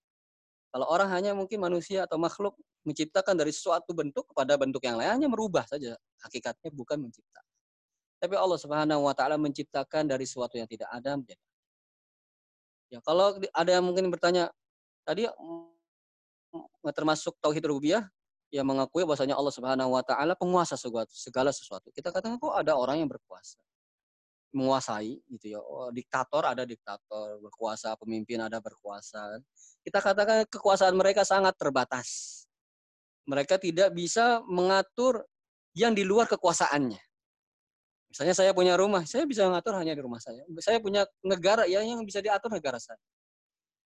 Kalau orang hanya mungkin manusia atau makhluk menciptakan dari suatu bentuk kepada bentuk yang lain hanya merubah saja hakikatnya bukan mencipta. Tapi Allah Subhanahu wa taala menciptakan dari sesuatu yang tidak ada menjadi. Ya, kalau ada yang mungkin bertanya tadi mm, termasuk tauhid rububiyah yang mengakui bahwasanya Allah Subhanahu wa taala penguasa segala sesuatu. Kita katakan kok ada orang yang berkuasa menguasai gitu ya. Oh, diktator ada diktator, berkuasa, pemimpin ada berkuasa. Kita katakan kekuasaan mereka sangat terbatas. Mereka tidak bisa mengatur yang di luar kekuasaannya. Misalnya saya punya rumah, saya bisa mengatur hanya di rumah saya. Saya punya negara ya yang bisa diatur negara saya.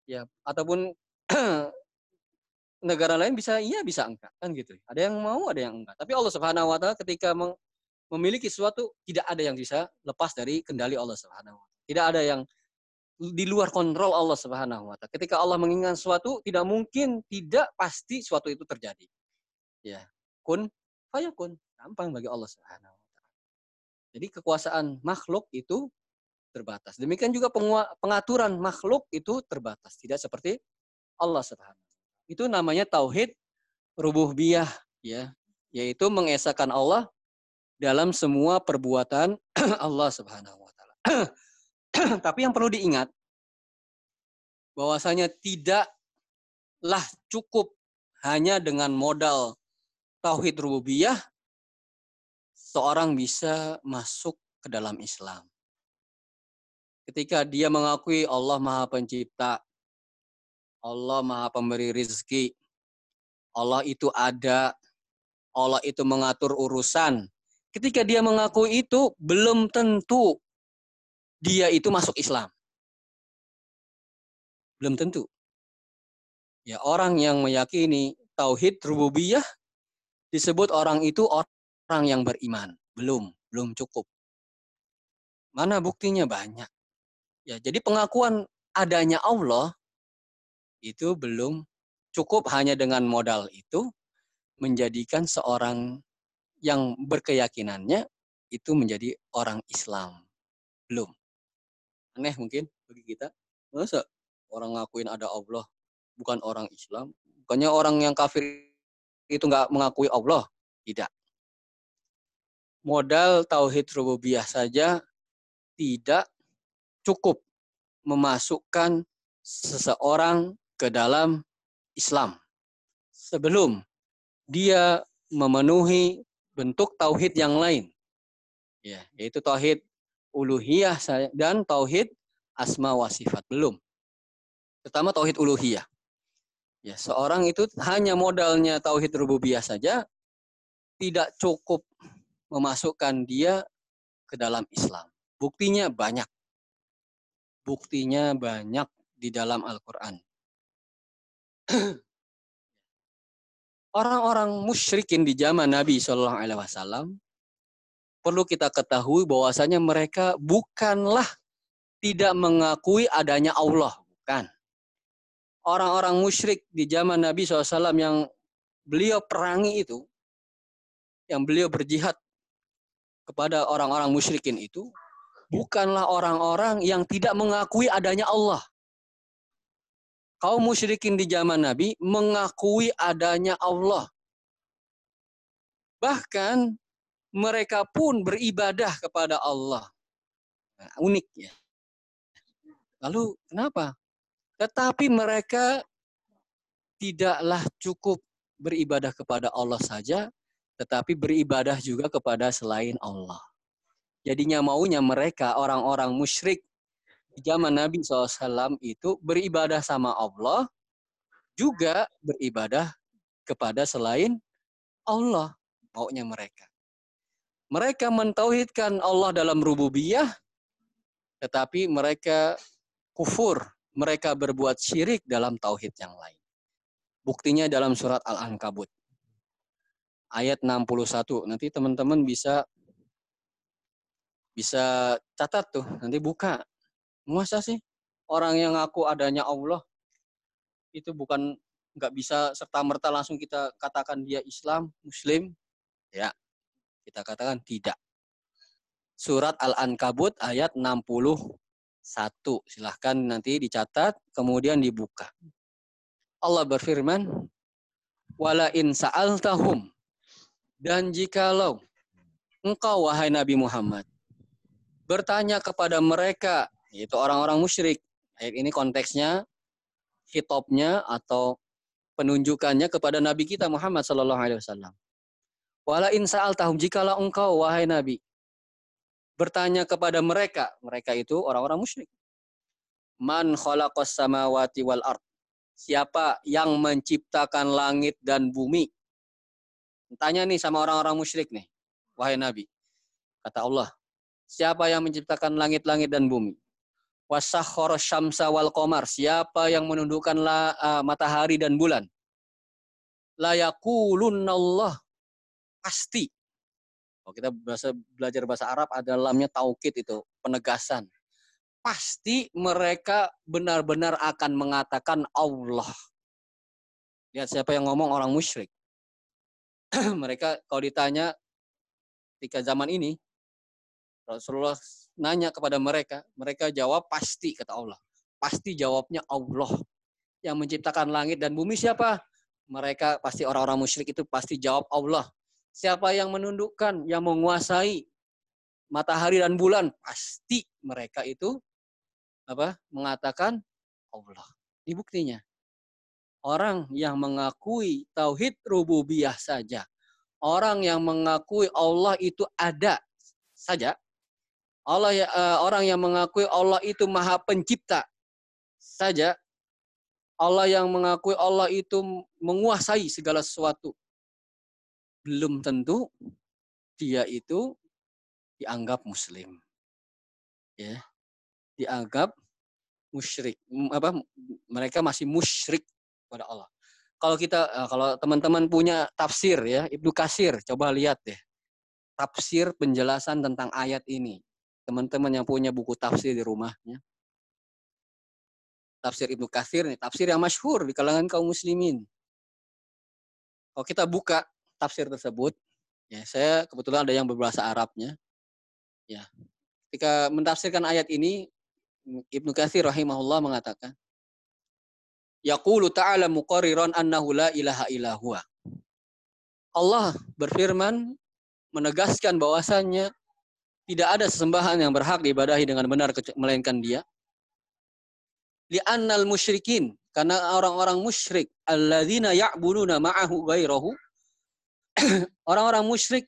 Ya, ataupun negara lain bisa iya bisa enggak kan gitu. Ada yang mau, ada yang enggak. Tapi Allah Subhanahu wa taala ketika memiliki sesuatu tidak ada yang bisa lepas dari kendali Allah Subhanahu wa Tidak ada yang di luar kontrol Allah Subhanahu wa taala. Ketika Allah menginginkan sesuatu, tidak mungkin tidak pasti sesuatu itu terjadi. Ya. Kun fayakun. Gampang bagi Allah Subhanahu wa taala. Jadi kekuasaan makhluk itu terbatas. Demikian juga pengaturan makhluk itu terbatas, tidak seperti Allah Subhanahu. Itu namanya tauhid rububiyah ya, yaitu mengesahkan Allah dalam semua perbuatan Allah Subhanahu wa taala. Tapi yang perlu diingat bahwasanya tidaklah cukup hanya dengan modal tauhid rububiyah seorang bisa masuk ke dalam Islam. Ketika dia mengakui Allah Maha Pencipta, Allah Maha Pemberi rizki, Allah itu ada, Allah itu mengatur urusan. Ketika dia mengakui itu, belum tentu dia itu masuk Islam. Belum tentu. Ya, orang yang meyakini tauhid rububiyah disebut orang itu orang yang beriman. Belum, belum cukup. Mana buktinya banyak. Ya, jadi pengakuan adanya Allah itu belum cukup hanya dengan modal itu menjadikan seorang yang berkeyakinannya itu menjadi orang Islam. Belum. Aneh mungkin bagi kita. Masa orang ngakuin ada Allah bukan orang Islam? Bukannya orang yang kafir itu nggak mengakui Allah? Tidak modal tauhid rububiyah saja tidak cukup memasukkan seseorang ke dalam Islam sebelum dia memenuhi bentuk tauhid yang lain ya yaitu tauhid uluhiyah dan tauhid asma wa sifat belum pertama tauhid uluhiyah ya seorang itu hanya modalnya tauhid rububiyah saja tidak cukup memasukkan dia ke dalam Islam. Buktinya banyak. Buktinya banyak di dalam Al-Quran. Orang-orang musyrikin di zaman Nabi Shallallahu Alaihi Wasallam perlu kita ketahui bahwasanya mereka bukanlah tidak mengakui adanya Allah, bukan. Orang-orang musyrik di zaman Nabi SAW yang beliau perangi itu, yang beliau berjihad kepada orang-orang musyrikin itu bukanlah orang-orang yang tidak mengakui adanya Allah. Kaum musyrikin di zaman Nabi mengakui adanya Allah. Bahkan mereka pun beribadah kepada Allah. Nah, unik ya. Lalu kenapa? Tetapi mereka tidaklah cukup beribadah kepada Allah saja, tetapi beribadah juga kepada selain Allah. Jadinya maunya mereka orang-orang musyrik zaman Nabi SAW itu beribadah sama Allah, juga beribadah kepada selain Allah. Maunya mereka. Mereka mentauhidkan Allah dalam rububiyah, tetapi mereka kufur. Mereka berbuat syirik dalam tauhid yang lain. Buktinya dalam surat Al-Ankabut ayat 61. Nanti teman-teman bisa bisa catat tuh, nanti buka. Masa sih orang yang ngaku adanya Allah itu bukan nggak bisa serta merta langsung kita katakan dia Islam, Muslim? Ya, kita katakan tidak. Surat Al-Ankabut ayat 61. Silahkan nanti dicatat, kemudian dibuka. Allah berfirman, Wala in sa'altahum dan jikalau engkau wahai Nabi Muhammad bertanya kepada mereka yaitu orang-orang musyrik. Ayat ini konteksnya hitopnya atau penunjukannya kepada Nabi kita Muhammad Sallallahu Alaihi Wasallam. Wala in tahum jikalau engkau wahai Nabi bertanya kepada mereka, mereka itu orang-orang musyrik. Man khalaqas samawati wal ard. Siapa yang menciptakan langit dan bumi? Tanya nih sama orang-orang musyrik nih. Wahai Nabi. Kata Allah. Siapa yang menciptakan langit-langit dan bumi? Wasakhor syamsa wal komar. Siapa yang menundukkan la, matahari dan bulan? Allah. Pasti. Kalau kita bahasa, belajar bahasa Arab ada lamnya taukid itu. Penegasan. Pasti mereka benar-benar akan mengatakan Allah. Lihat siapa yang ngomong orang musyrik. mereka kalau ditanya ketika zaman ini Rasulullah nanya kepada mereka, mereka jawab pasti kata Allah. Pasti jawabnya Allah yang menciptakan langit dan bumi siapa? Mereka pasti orang-orang musyrik itu pasti jawab Allah. Siapa yang menundukkan, yang menguasai matahari dan bulan? Pasti mereka itu apa? Mengatakan Allah. Di buktinya. Orang yang mengakui tauhid rububiyah saja. Orang yang mengakui Allah itu ada saja. Allah uh, orang yang mengakui Allah itu maha pencipta saja. Allah yang mengakui Allah itu menguasai segala sesuatu. Belum tentu dia itu dianggap muslim. Ya. Dianggap musyrik. Apa mereka masih musyrik kepada Allah. Kalau kita eh, kalau teman-teman punya tafsir ya, Ibnu Kasir, coba lihat deh. Tafsir penjelasan tentang ayat ini. Teman-teman yang punya buku tafsir di rumahnya. Tafsir Ibnu Kasir nih, tafsir yang masyhur di kalangan kaum muslimin. Kalau kita buka tafsir tersebut, ya saya kebetulan ada yang berbahasa Arabnya. Ya. Ketika mentafsirkan ayat ini, Ibnu Katsir rahimahullah mengatakan, Yaqulu ta'ala muqarriran annahu la ilaha illa huwa. Allah berfirman menegaskan bahwasannya tidak ada sesembahan yang berhak diibadahi dengan benar melainkan Dia. Li'annal musyrikin karena orang-orang musyrik alladzina ya'buduna ma'ahu ghairahu orang-orang musyrik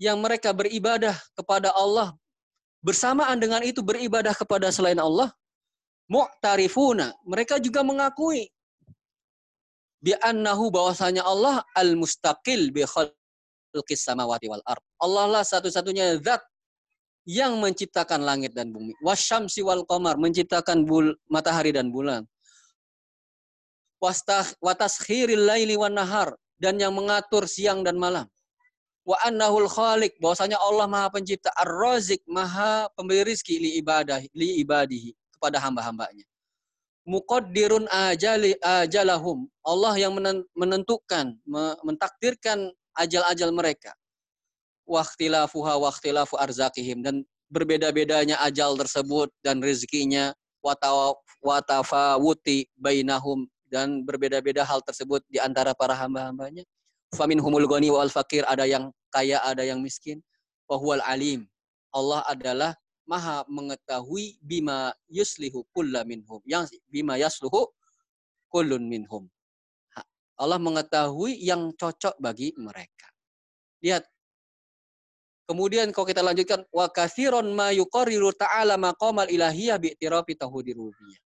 yang mereka beribadah kepada Allah bersamaan dengan itu beribadah kepada selain Allah mu'tarifuna. Mereka juga mengakui bi annahu bahwasanya Allah al-mustaqil bi khalqis samawati wal ard. Allah lah satu-satunya zat yang menciptakan langit dan bumi. Wasyamsi wal qamar menciptakan bul, matahari dan bulan. Wataskhiril laili wan nahar dan yang mengatur siang dan malam. Wa annahul khaliq bahwasanya Allah Maha Pencipta, Ar-Razik Maha pemberi rizki li ibadah li ibadihi kepada hamba-hambanya. Muqaddirun ajali ajalahum. Allah yang menentukan, mentakdirkan ajal-ajal mereka. Waktilafuha waktilafu arzakihim. Dan berbeda-bedanya ajal tersebut dan rezekinya. Watafawuti bainahum. Dan berbeda-beda hal tersebut di antara para hamba-hambanya. Famin humul gani wal fakir. Ada yang kaya, ada yang miskin. Wahual alim. Allah adalah maha mengetahui bima yuslihu kulla minhum. Yang bima yasluhu kullun minhum. Allah mengetahui yang cocok bagi mereka. Lihat. Kemudian kalau kita lanjutkan wa katsiron ma yuqarriru ta'ala maqamal ilahiyah bi i'tirafi tauhidir rububiyah.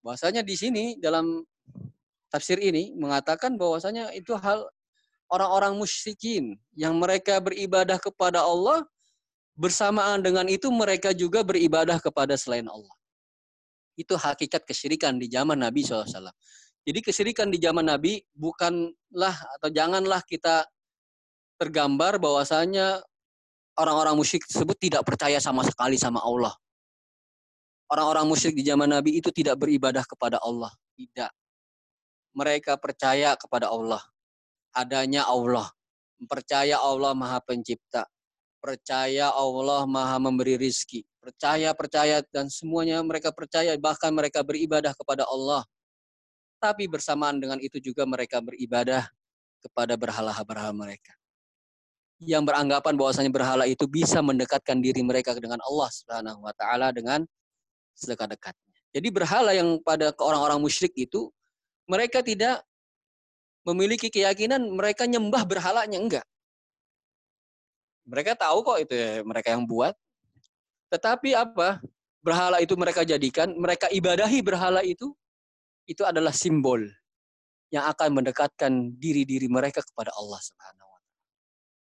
Bahwasanya di sini dalam tafsir ini mengatakan bahwasanya itu hal orang-orang musyrikin yang mereka beribadah kepada Allah Bersamaan dengan itu mereka juga beribadah kepada selain Allah. Itu hakikat kesyirikan di zaman Nabi SAW. Jadi kesyirikan di zaman Nabi bukanlah atau janganlah kita tergambar bahwasanya orang-orang musyrik tersebut tidak percaya sama sekali sama Allah. Orang-orang musyrik di zaman Nabi itu tidak beribadah kepada Allah. Tidak. Mereka percaya kepada Allah. Adanya Allah. Percaya Allah maha pencipta percaya Allah maha memberi rizki. Percaya, percaya, dan semuanya mereka percaya, bahkan mereka beribadah kepada Allah. Tapi bersamaan dengan itu juga mereka beribadah kepada berhala-berhala mereka. Yang beranggapan bahwasanya berhala itu bisa mendekatkan diri mereka dengan Allah Subhanahu wa taala dengan sedekat-dekatnya. Jadi berhala yang pada orang-orang musyrik itu mereka tidak memiliki keyakinan mereka nyembah berhalanya enggak. Mereka tahu kok itu ya, mereka yang buat. Tetapi apa? Berhala itu mereka jadikan, mereka ibadahi berhala itu, itu adalah simbol yang akan mendekatkan diri-diri mereka kepada Allah Subhanahu wa taala.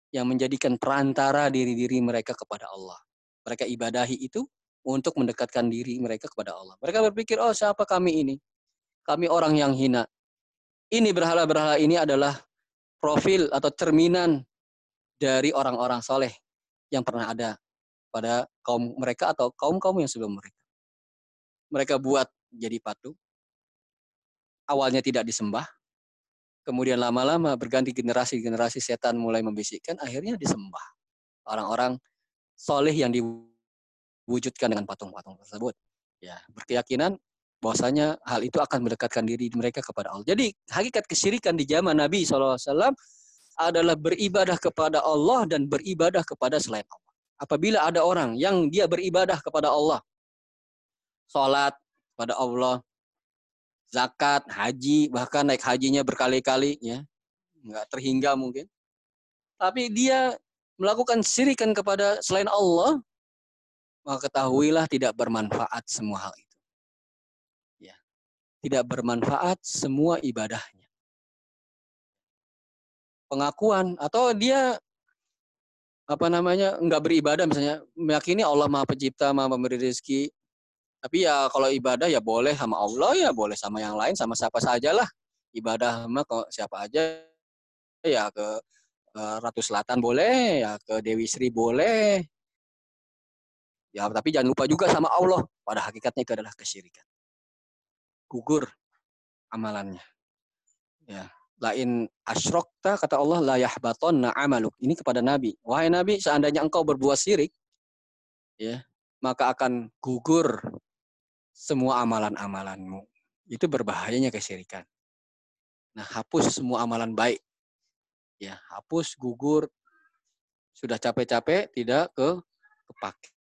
Yang menjadikan perantara diri-diri mereka kepada Allah. Mereka ibadahi itu untuk mendekatkan diri mereka kepada Allah. Mereka berpikir, "Oh, siapa kami ini? Kami orang yang hina." Ini berhala-berhala ini adalah profil atau cerminan dari orang-orang soleh yang pernah ada pada kaum mereka atau kaum-kaum yang sebelum mereka. Mereka buat jadi patung. Awalnya tidak disembah. Kemudian lama-lama berganti generasi-generasi setan mulai membisikkan, akhirnya disembah. Orang-orang soleh yang diwujudkan dengan patung-patung tersebut. Ya, berkeyakinan bahwasanya hal itu akan mendekatkan diri mereka kepada Allah. Jadi hakikat kesyirikan di zaman Nabi SAW adalah beribadah kepada Allah dan beribadah kepada selain Allah. Apabila ada orang yang dia beribadah kepada Allah, sholat kepada Allah, zakat, haji, bahkan naik hajinya berkali-kali, ya, nggak terhingga mungkin. Tapi dia melakukan syirikan kepada selain Allah, maka ketahuilah tidak bermanfaat semua hal itu. Ya. Tidak bermanfaat semua ibadahnya. Pengakuan atau dia apa namanya nggak beribadah misalnya meyakini Allah Maha Pencipta, Maha Pemberi rezeki. Tapi ya kalau ibadah ya boleh sama Allah ya boleh sama yang lain sama siapa saja lah. Ibadah sama siapa aja ya ke Ratu Selatan boleh, ya ke Dewi Sri boleh. Ya, tapi jangan lupa juga sama Allah. Pada hakikatnya itu adalah kesyirikan. Gugur amalannya. Ya, lain asyrokta kata Allah la yahbatonna amaluk. Ini kepada Nabi. Wahai Nabi, seandainya engkau berbuat syirik, ya, maka akan gugur semua amalan-amalanmu. Itu berbahayanya kesyirikan. Nah, hapus semua amalan baik ya hapus gugur sudah capek-capek tidak ke kepake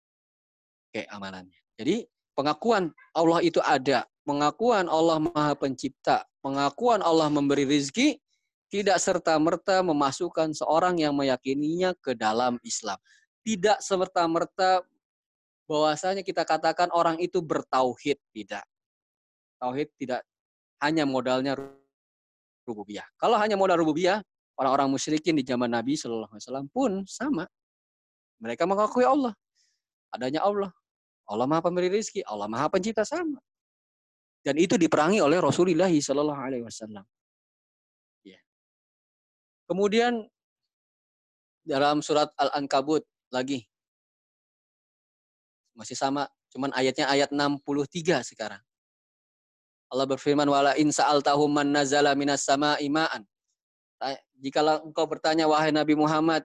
amalannya jadi pengakuan Allah itu ada pengakuan Allah Maha Pencipta pengakuan Allah memberi rizki tidak serta-merta memasukkan seorang yang meyakininya ke dalam Islam. Tidak serta-merta bahwasanya kita katakan orang itu bertauhid. Tidak. Tauhid tidak hanya modalnya rububiyah. Kalau hanya modal rububiyah, orang-orang musyrikin di zaman Nabi Shallallahu Alaihi Wasallam pun sama. Mereka mengakui Allah, adanya Allah. Allah Maha Pemberi Rizki, Allah Maha Pencipta sama. Dan itu diperangi oleh Rasulullah Shallallahu Alaihi Wasallam. Ya. Kemudian dalam surat Al-Ankabut lagi masih sama, cuman ayatnya ayat 63 sekarang. Allah berfirman wala in sa'altahum man nazala minas sama'i ma'an jikalau engkau bertanya wahai Nabi Muhammad,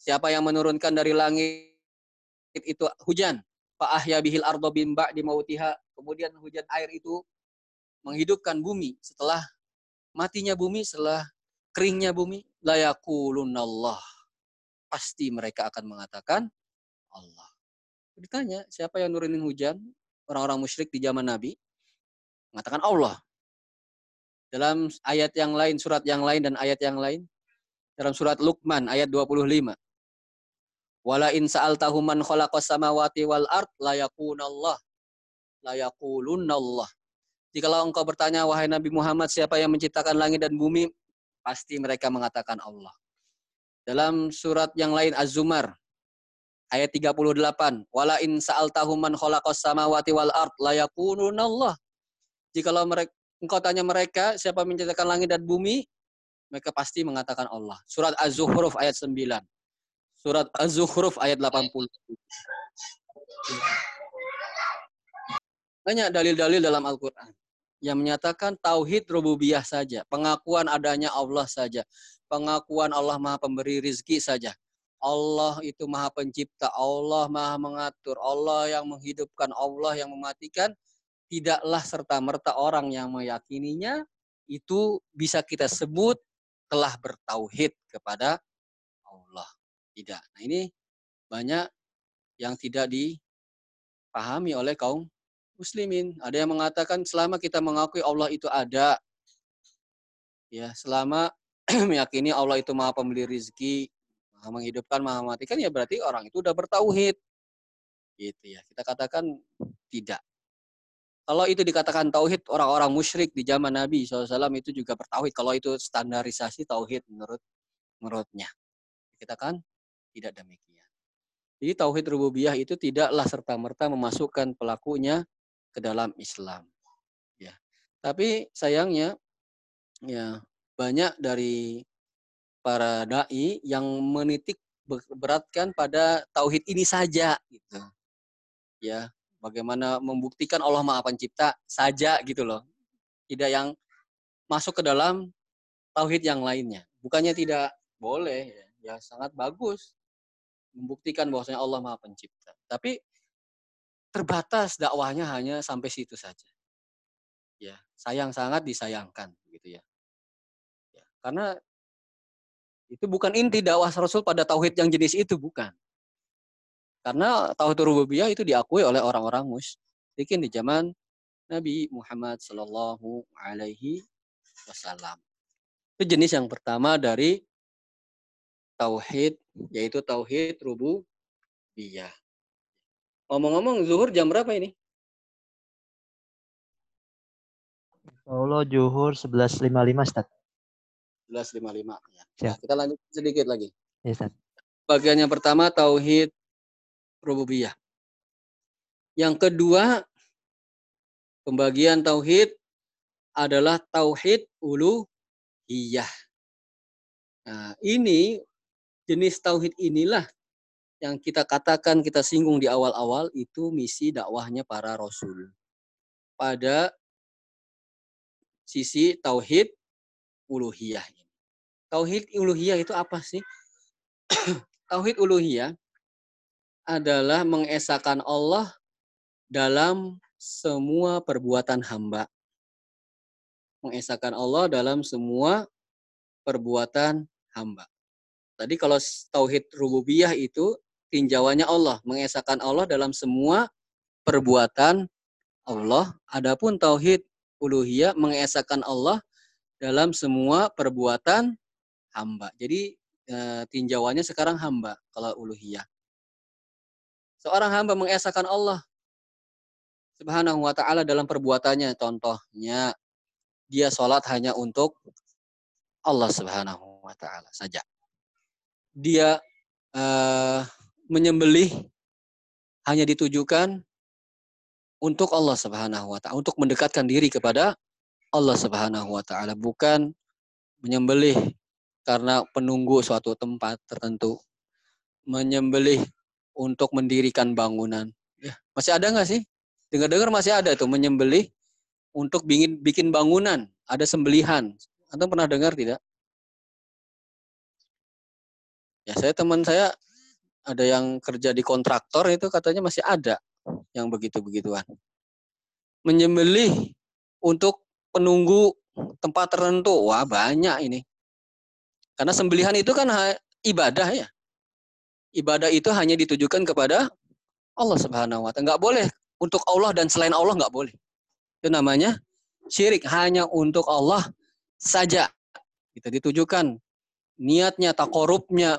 siapa yang menurunkan dari langit itu hujan? Pak ahya bihil ardo bimba di mautiha. Kemudian hujan air itu menghidupkan bumi setelah matinya bumi, setelah keringnya bumi. Layakulunallah. Pasti mereka akan mengatakan Allah. Ditanya, siapa yang nurunin hujan? Orang-orang musyrik di zaman Nabi mengatakan Allah. Dalam ayat yang lain, surat yang lain dan ayat yang lain. Dalam surat Luqman ayat 25. Wala in sa'altahu man khalaqas samawati wal ard la yakunallah. La yakulunallah. Jikalau engkau bertanya wahai Nabi Muhammad siapa yang menciptakan langit dan bumi, pasti mereka mengatakan Allah. Dalam surat yang lain Az-Zumar ayat 38, wala in sa'altahu man khalaqas samawati wal ard la yakununallah. Jikalau mereka engkau tanya mereka siapa menciptakan langit dan bumi, mereka pasti mengatakan Allah. Surat Az-Zukhruf ayat 9. Surat Az-Zukhruf ayat 80. Banyak dalil-dalil dalam Al-Quran yang menyatakan tauhid rububiyah saja, pengakuan adanya Allah saja, pengakuan Allah Maha Pemberi rizki saja. Allah itu Maha Pencipta, Allah Maha Mengatur, Allah yang menghidupkan, Allah yang mematikan, tidaklah serta-merta orang yang meyakininya itu bisa kita sebut telah bertauhid kepada Allah. Tidak. Nah ini banyak yang tidak dipahami oleh kaum muslimin. Ada yang mengatakan selama kita mengakui Allah itu ada, ya selama meyakini Allah itu maha pembeli rizki, menghidupkan, maha mematikan, ya berarti orang itu udah bertauhid. Gitu ya. Kita katakan tidak. Kalau itu dikatakan tauhid, orang-orang musyrik di zaman Nabi SAW itu juga bertauhid. Kalau itu standarisasi tauhid menurut menurutnya. Kita kan tidak demikian. Jadi tauhid rububiyah itu tidaklah serta-merta memasukkan pelakunya ke dalam Islam. Ya. Tapi sayangnya ya banyak dari para dai yang menitik beratkan pada tauhid ini saja gitu. Ya, bagaimana membuktikan Allah Maha Pencipta saja gitu loh. Tidak yang masuk ke dalam tauhid yang lainnya. Bukannya tidak boleh, ya, ya sangat bagus. membuktikan bahwasanya Allah Maha Pencipta. Tapi terbatas dakwahnya hanya sampai situ saja. Ya, sayang sangat disayangkan gitu ya. ya karena itu bukan inti dakwah Rasul pada tauhid yang jenis itu bukan. Karena tauhid rububiyah itu diakui oleh orang-orang musyrikin di zaman Nabi Muhammad Shallallahu alaihi wasallam. Itu jenis yang pertama dari tauhid yaitu tauhid rububiyah. Ngomong-ngomong zuhur jam berapa ini? Allah zuhur 11.55 Ustaz. 11.55 ya. Siap. Nah, kita lanjut sedikit lagi. Ya, Ustaz. Bagian yang pertama tauhid rububiyah. Yang kedua pembagian tauhid adalah tauhid uluhiyah. Nah, ini jenis tauhid inilah yang kita katakan kita singgung di awal-awal itu misi dakwahnya para rasul. Pada sisi tauhid uluhiyah. Tauhid uluhiyah itu apa sih? tauhid uluhiyah adalah mengesahkan Allah dalam semua perbuatan hamba. Mengesahkan Allah dalam semua perbuatan hamba. Tadi kalau tauhid rububiyah itu tinjauannya Allah, mengesahkan Allah dalam semua perbuatan Allah. Adapun tauhid uluhiyah mengesahkan Allah dalam semua perbuatan hamba. Jadi e, tinjauannya sekarang hamba kalau uluhiyah. Seorang hamba mengesahkan Allah Subhanahu wa taala dalam perbuatannya. Contohnya dia sholat hanya untuk Allah Subhanahu wa taala saja dia uh, menyembelih hanya ditujukan untuk Allah Subhanahu wa taala, untuk mendekatkan diri kepada Allah Subhanahu wa taala, bukan menyembelih karena penunggu suatu tempat tertentu, menyembelih untuk mendirikan bangunan. Ya, masih ada nggak sih? Dengar-dengar masih ada itu menyembelih untuk bikin bikin bangunan, ada sembelihan. Anda pernah dengar tidak? Ya saya teman saya ada yang kerja di kontraktor itu katanya masih ada yang begitu-begituan. Menyembelih untuk penunggu tempat tertentu. Wah, banyak ini. Karena sembelihan itu kan ibadah ya. Ibadah itu hanya ditujukan kepada Allah Subhanahu wa taala. Enggak boleh untuk Allah dan selain Allah enggak boleh. Itu namanya syirik hanya untuk Allah saja. Kita ditujukan niatnya, takorupnya,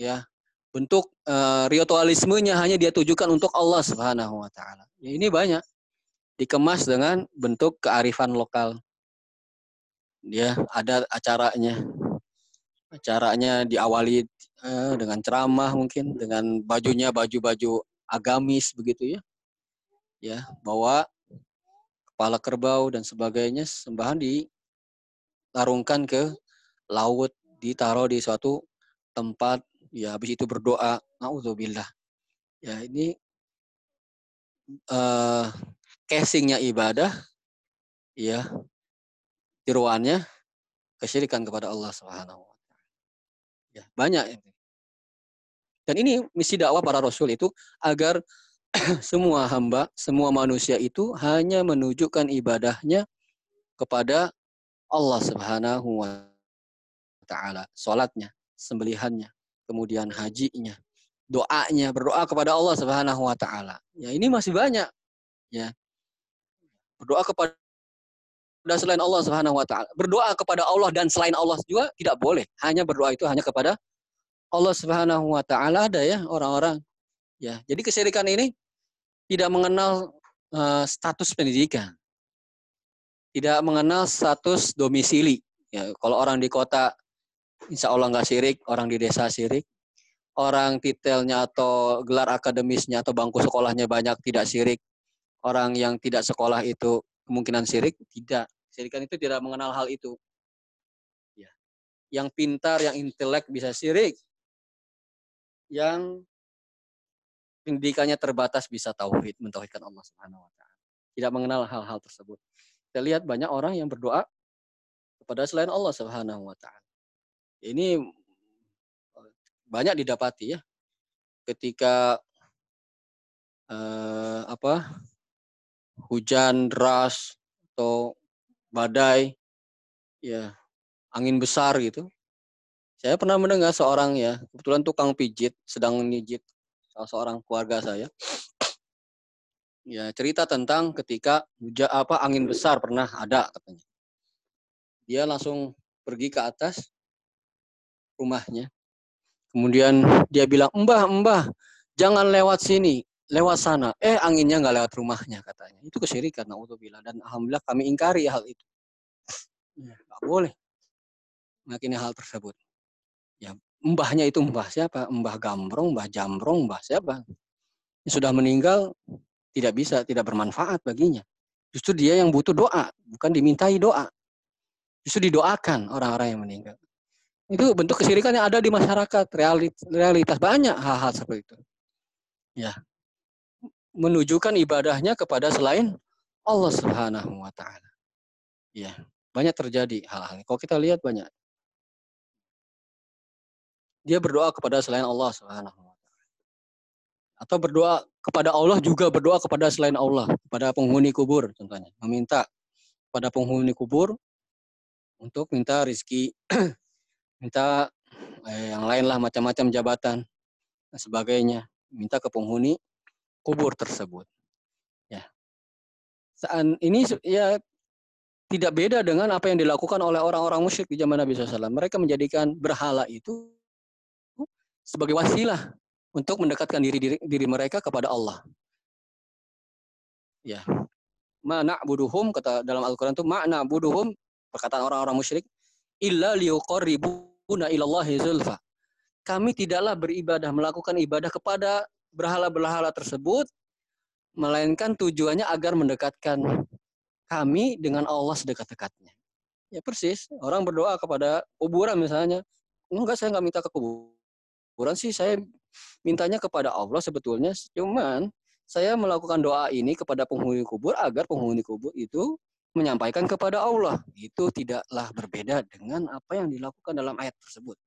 ya bentuk uh, ritualismenya hanya dia tujukan untuk Allah Subhanahu wa taala. Ya, ini banyak dikemas dengan bentuk kearifan lokal. Dia ada acaranya. Acaranya diawali uh, dengan ceramah mungkin dengan bajunya baju-baju agamis begitu ya. Ya, bawa kepala kerbau dan sebagainya sembahan ditarungkan ke laut, ditaruh di suatu tempat ya habis itu berdoa naudzubillah ya ini uh, casingnya ibadah ya tiruannya kesyirikan kepada Allah Subhanahu wa taala. Ya, banyak ini. Dan ini misi dakwah para rasul itu agar semua hamba, semua manusia itu hanya menunjukkan ibadahnya kepada Allah Subhanahu wa taala, salatnya, sembelihannya, kemudian hajinya, doanya, berdoa kepada Allah Subhanahu wa taala. Ya, ini masih banyak. Ya. Berdoa kepada selain Allah Subhanahu wa taala. Berdoa kepada Allah dan selain Allah juga tidak boleh. Hanya berdoa itu hanya kepada Allah Subhanahu wa taala ada ya orang-orang. Ya, jadi kesyirikan ini tidak mengenal uh, status pendidikan. Tidak mengenal status domisili. Ya, kalau orang di kota insya Allah nggak sirik, orang di desa sirik. Orang titelnya atau gelar akademisnya atau bangku sekolahnya banyak tidak sirik. Orang yang tidak sekolah itu kemungkinan sirik, tidak. Sirikan itu tidak mengenal hal itu. Ya. Yang pintar, yang intelek bisa sirik. Yang pendidikannya terbatas bisa tauhid, mentauhidkan Allah Subhanahu wa taala. Tidak mengenal hal-hal tersebut. Kita lihat banyak orang yang berdoa kepada selain Allah Subhanahu wa taala. Ini banyak didapati ya. ketika eh, apa hujan deras atau badai ya angin besar gitu. Saya pernah mendengar seorang ya kebetulan tukang pijit sedang menijit salah seorang keluarga saya. Ya cerita tentang ketika hujan apa angin besar pernah ada katanya. Dia langsung pergi ke atas rumahnya. Kemudian dia bilang mbah mbah jangan lewat sini lewat sana. Eh anginnya nggak lewat rumahnya katanya. Itu kesyirikan naudzubillah dan alhamdulillah kami ingkari hal itu. Ya, nggak boleh mengakini hal tersebut. Ya, mbahnya itu mbah siapa? Mbah Gambrong, mbah Jambrong, mbah siapa? Yang sudah meninggal tidak bisa, tidak bermanfaat baginya. Justru dia yang butuh doa, bukan dimintai doa. Justru didoakan orang-orang yang meninggal. Itu bentuk kesyirikan yang ada di masyarakat, realitas banyak hal-hal seperti itu. Ya, menunjukkan ibadahnya kepada selain Allah Subhanahu wa taala. Ya, banyak terjadi hal-hal. Kalau kita lihat banyak. Dia berdoa kepada selain Allah Subhanahu wa taala. Atau berdoa kepada Allah juga berdoa kepada selain Allah, kepada penghuni kubur contohnya, meminta pada penghuni kubur untuk minta rizki, minta eh, yang lain lah macam-macam jabatan dan sebagainya, minta ke penghuni kubur tersebut. Ya. Saat ini ya tidak beda dengan apa yang dilakukan oleh orang-orang musyrik di zaman Nabi SAW. Mereka menjadikan berhala itu sebagai wasilah untuk mendekatkan diri, diri diri mereka kepada Allah. Ya. Mana buduhum kata dalam Al-Qur'an itu makna buduhum perkataan orang-orang musyrik illa liuqarribuna ilallahi zulfa. Kami tidaklah beribadah melakukan ibadah kepada berhala-berhala tersebut melainkan tujuannya agar mendekatkan kami dengan Allah sedekat-dekatnya. Ya persis, orang berdoa kepada kuburan misalnya. Enggak, saya nggak minta ke kuburan sih, saya mintanya kepada Allah sebetulnya. Cuman saya melakukan doa ini kepada penghuni kubur agar penghuni kubur itu menyampaikan kepada Allah. Itu tidaklah berbeda dengan apa yang dilakukan dalam ayat tersebut.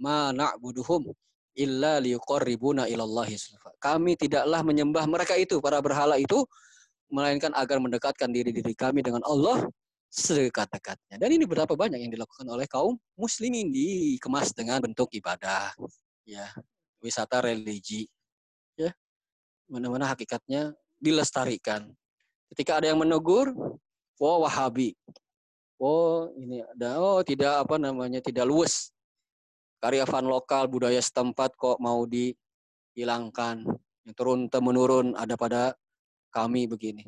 Ma na'buduhum illa liqarribuna ilallahi Kami tidaklah menyembah mereka itu, para berhala itu, melainkan agar mendekatkan diri-diri kami dengan Allah sedekat-dekatnya. Dan ini berapa banyak yang dilakukan oleh kaum muslimin dikemas dengan bentuk ibadah, ya, wisata religi, ya, mana-mana hakikatnya dilestarikan. Ketika ada yang menegur, oh Wahabi, oh ini ada, oh tidak apa namanya tidak luwes, karyawan lokal budaya setempat kok mau dihilangkan yang turun menurun ada pada kami begini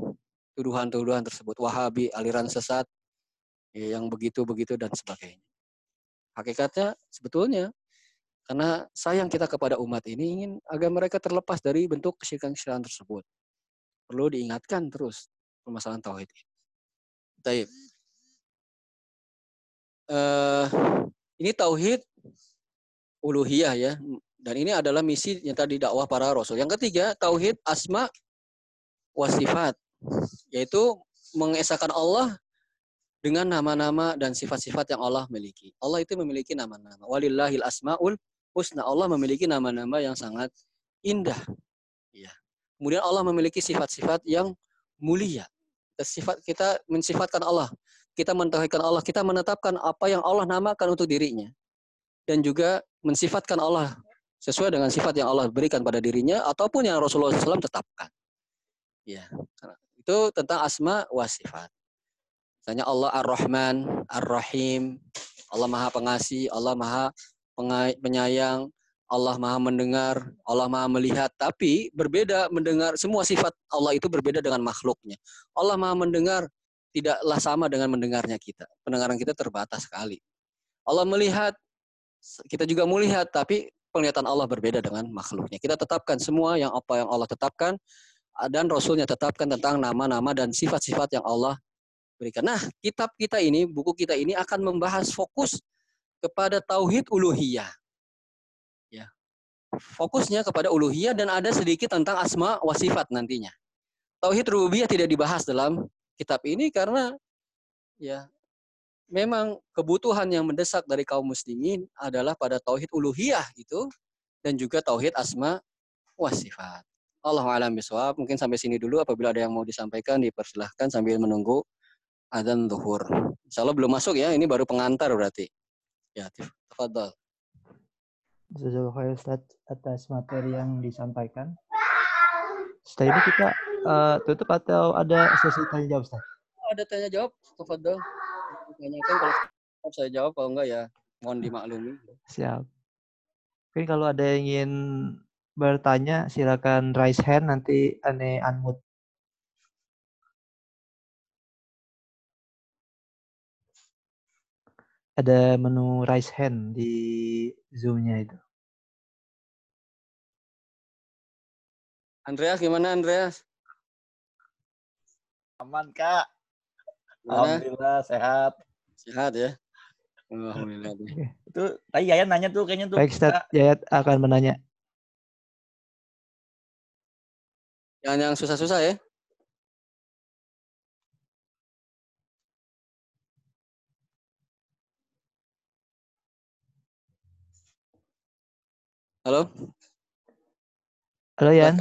tuduhan-tuduhan tersebut wahabi aliran sesat ya, yang begitu begitu dan sebagainya hakikatnya sebetulnya karena sayang kita kepada umat ini ingin agar mereka terlepas dari bentuk kesyirikan-kesyirikan tersebut perlu diingatkan terus permasalahan tauhid ini. Taib. Uh, ini tauhid uluhiyah ya. Dan ini adalah misi yang tadi dakwah para rasul. Yang ketiga, tauhid asma wa sifat, yaitu mengesahkan Allah dengan nama-nama dan sifat-sifat yang Allah miliki. Allah itu memiliki nama-nama. Walillahil asmaul husna. Allah memiliki nama-nama yang sangat indah. Ya. Kemudian Allah memiliki sifat-sifat yang mulia. Sifat kita mensifatkan Allah. Kita mentauhidkan Allah. Kita menetapkan apa yang Allah namakan untuk dirinya. Dan juga mensifatkan Allah sesuai dengan sifat yang Allah berikan pada dirinya ataupun yang Rasulullah SAW tetapkan. Ya, itu tentang asma wa sifat. Misalnya Allah Ar-Rahman, Ar-Rahim, Allah Maha Pengasih, Allah Maha Penyayang, Allah Maha Mendengar, Allah Maha Melihat, tapi berbeda mendengar semua sifat Allah itu berbeda dengan makhluknya. Allah Maha Mendengar tidaklah sama dengan mendengarnya kita. Pendengaran kita terbatas sekali. Allah melihat kita juga melihat tapi penglihatan Allah berbeda dengan makhluknya. Kita tetapkan semua yang apa yang Allah tetapkan dan Rasulnya tetapkan tentang nama-nama dan sifat-sifat yang Allah berikan. Nah, kitab kita ini, buku kita ini akan membahas fokus kepada tauhid uluhiyah. Ya. Fokusnya kepada uluhiyah dan ada sedikit tentang asma wa sifat nantinya. Tauhid rububiyah tidak dibahas dalam kitab ini karena ya memang kebutuhan yang mendesak dari kaum muslimin adalah pada tauhid uluhiyah itu dan juga tauhid asma wasifat. Allah alam bisawab. Mungkin sampai sini dulu. Apabila ada yang mau disampaikan, dipersilahkan sambil menunggu adzan zuhur. Insya Allah belum masuk ya. Ini baru pengantar berarti. Ya, tafadhal. Jazakallahu Ustaz atas materi yang disampaikan. Setelah ini kita uh, tutup atau ada sesi tanya jawab Ustaz? Ada tanya jawab, tafadhal. Tanyakan kalau saya jawab kalau enggak ya mohon dimaklumi. Siap. Mungkin kalau ada yang ingin bertanya silakan raise hand nanti ane unmute. Ada menu raise hand di Zoom-nya itu. Andreas gimana Andreas? Aman kak. Gimana? Alhamdulillah sehat. Sehat ya. Alhamdulillah. Itu tadi Yayan nanya tuh kayaknya tuh. Baik, Ustaz. Yayat akan menanya. Yang yang susah-susah ya. Halo? Halo, Yan.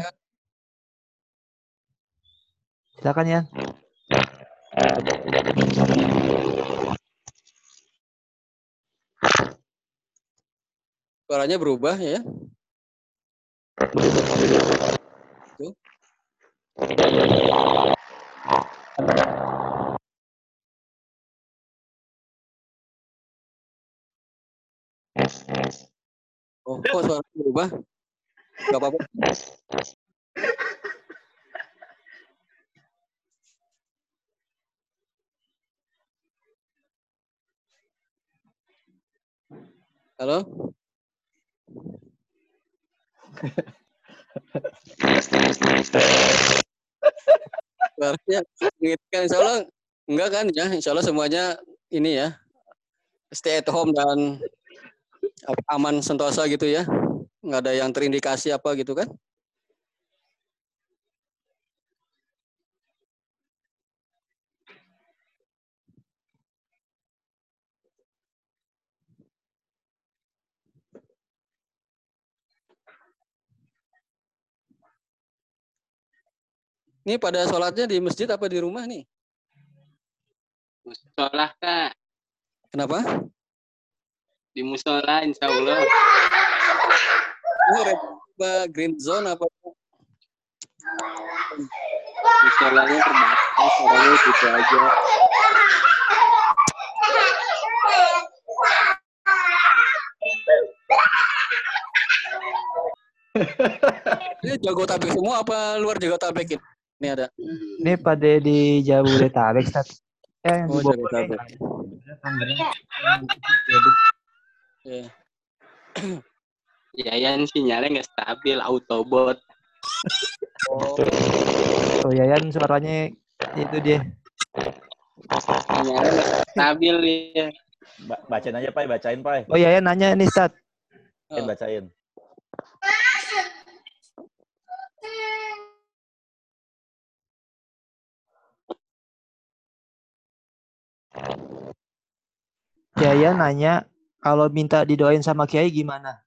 Silakan, Yan. Suaranya berubah ya. Oh, kok suara berubah? Gak apa-apa. Halo? Berarti kan insya Allah enggak kan ya. Insya Allah semuanya ini ya stay at home dan aman sentosa gitu ya. Nggak ada yang terindikasi apa gitu kan Ini pada sholatnya di masjid apa di rumah nih? Musola kak. Kenapa? Di musola insya Allah. Ini green zone apa? Musolanya terbatas, orangnya gitu aja. Ini Jagotabek semua apa luar Jagotabek ini? Ini ada. Ini pada di Jabodetabek. Ya, yang oh, Jabodetabek. Ya. Ya, Yayan sinyalnya nggak stabil, autobot. Oh. oh, Yayan suaranya itu dia. Sinyalnya nggak stabil ya. Ba bacain aja, Pak. Bacain, Pak. Oh, Yayan nanya nih, Ustaz. Bacain, bacain. Jaya nanya kalau minta didoain sama Kiai gimana?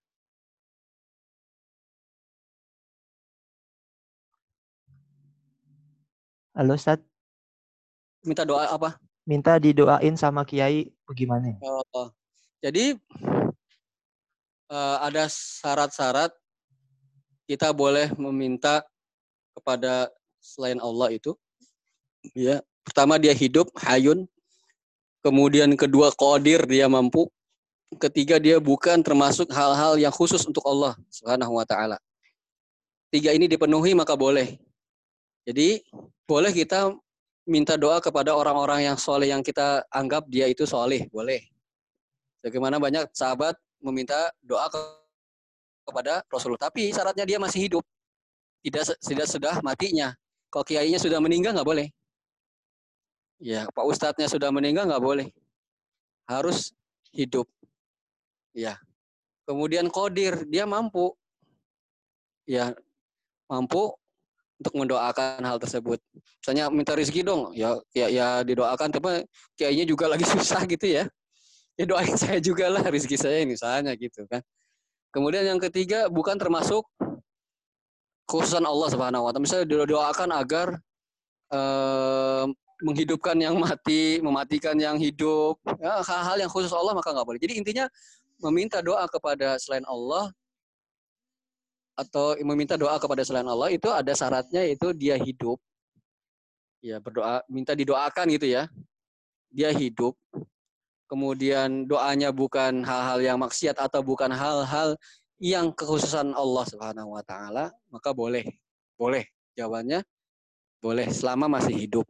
Halo Ustaz. Minta doa apa? Minta didoain sama Kiai bagaimana? Oh, jadi uh, ada syarat-syarat kita boleh meminta kepada selain Allah itu. Ya, pertama dia hidup, hayun, Kemudian kedua kodir dia mampu. Ketiga dia bukan termasuk hal-hal yang khusus untuk Allah Subhanahu wa taala. Tiga ini dipenuhi maka boleh. Jadi boleh kita minta doa kepada orang-orang yang soleh yang kita anggap dia itu soleh, boleh. Bagaimana banyak sahabat meminta doa ke, kepada Rasulullah, tapi syaratnya dia masih hidup, tidak tidak sudah matinya. Kalau kiainya sudah meninggal nggak boleh. Ya, Pak Ustadznya sudah meninggal nggak boleh. Harus hidup. Ya. Kemudian kodir, dia mampu. Ya, mampu untuk mendoakan hal tersebut. Misalnya minta rezeki dong, ya ya, ya didoakan, tapi kayaknya juga lagi susah gitu ya. Ya doain saya juga lah rezeki saya ini misalnya gitu kan. Kemudian yang ketiga bukan termasuk khususan Allah Subhanahu wa taala. Misalnya doakan agar eh, menghidupkan yang mati, mematikan yang hidup, ya, hal-hal yang khusus Allah maka nggak boleh. Jadi intinya meminta doa kepada selain Allah atau meminta doa kepada selain Allah itu ada syaratnya yaitu dia hidup. Ya, berdoa minta didoakan gitu ya. Dia hidup. Kemudian doanya bukan hal-hal yang maksiat atau bukan hal-hal yang kekhususan Allah Subhanahu wa taala, maka boleh. Boleh. Jawabannya boleh selama masih hidup.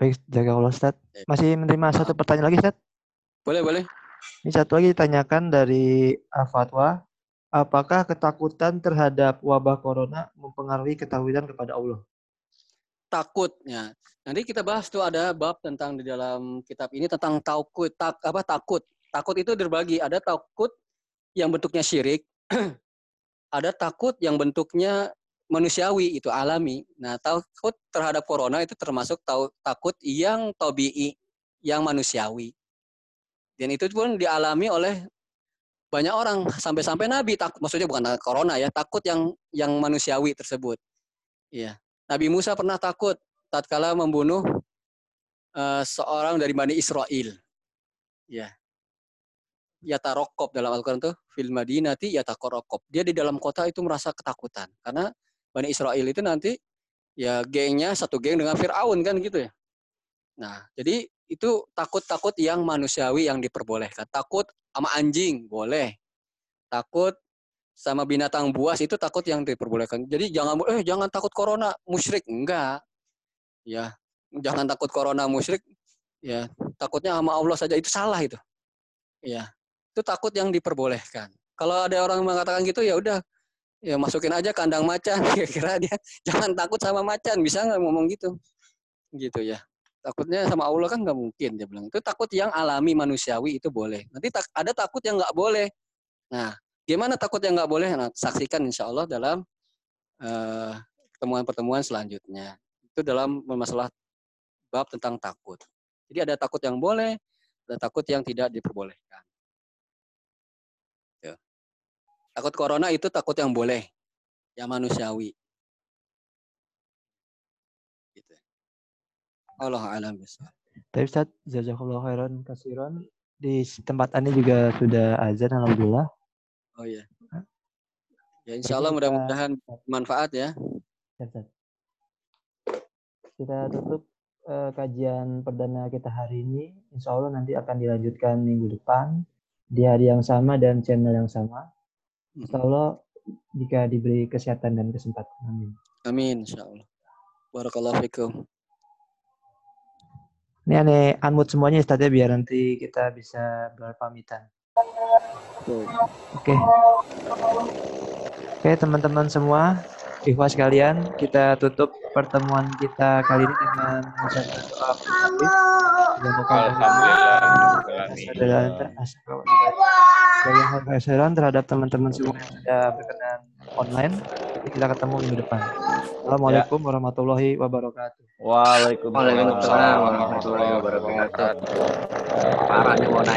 Baik, jaga Allah Ustaz. Masih menerima satu pertanyaan lagi Ustaz? Boleh, boleh. Ini satu lagi ditanyakan dari Al-Fatwa. Apakah ketakutan terhadap wabah corona mempengaruhi ketahuan kepada Allah? Takutnya. Nanti kita bahas tuh ada bab tentang di dalam kitab ini tentang takut, tak apa takut. Takut itu terbagi, ada takut yang bentuknya syirik, ada takut yang bentuknya manusiawi itu alami. Nah, takut terhadap corona itu termasuk takut yang tobi'i, yang manusiawi. Dan itu pun dialami oleh banyak orang sampai-sampai Nabi takut maksudnya bukan corona ya, takut yang yang manusiawi tersebut. Iya. Nabi Musa pernah takut tatkala membunuh uh, seorang dari Bani Israel. Ya. Yatarokop dalam Al-Quran itu fil madinati yatakorokop. Dia di dalam kota itu merasa ketakutan karena Bani Israel itu nanti ya gengnya satu geng dengan Fir'aun kan gitu ya. Nah, jadi itu takut-takut yang manusiawi yang diperbolehkan. Takut sama anjing boleh. Takut sama binatang buas itu takut yang diperbolehkan. Jadi jangan eh jangan takut corona musyrik enggak. Ya, jangan takut corona musyrik. Ya, takutnya sama Allah saja itu salah itu. Ya. Itu takut yang diperbolehkan. Kalau ada orang mengatakan gitu ya udah ya masukin aja kandang macan kira-kira dia jangan takut sama macan bisa nggak ngomong gitu? Gitu ya. Takutnya sama Allah kan nggak mungkin dia bilang. Itu takut yang alami manusiawi itu boleh. Nanti tak, ada takut yang nggak boleh. Nah gimana takut yang nggak boleh? Nah, saksikan insya Allah dalam pertemuan pertemuan-pertemuan selanjutnya. Itu dalam masalah bab tentang takut. Jadi ada takut yang boleh ada takut yang tidak diperbolehkan Takut corona itu takut yang boleh, yang manusiawi. Gitu. Allah alam. Tapi Ustaz, jazakallah khairan kasiran. Di tempat ini juga sudah azan alhamdulillah. Oh iya. Ya insya Allah mudah-mudahan manfaat ya. ya Ustaz. Kita tutup uh, kajian perdana kita hari ini. Insya Allah nanti akan dilanjutkan minggu depan di hari yang sama dan channel yang sama. Insya Allah jika diberi kesehatan dan kesempatan. Amin. Amin, insya Allah. Barakallahu fikum. Ini aneh unmute semuanya Ustaz ya biar nanti kita bisa berpamitan. Oke. Okay. Oke okay, teman-teman semua, ikhwas sekalian, kita tutup pertemuan kita kali ini dengan mengucapkan doa. Alhamdulillah banyak keseruan terhadap teman-teman semua yang sudah berkenan online. Kita ketemu minggu depan. Assalamualaikum ya. warahmatullahi wabarakatuh. Waalaikumsalam warahmatullahi wabarakatuh. Parah nih mau.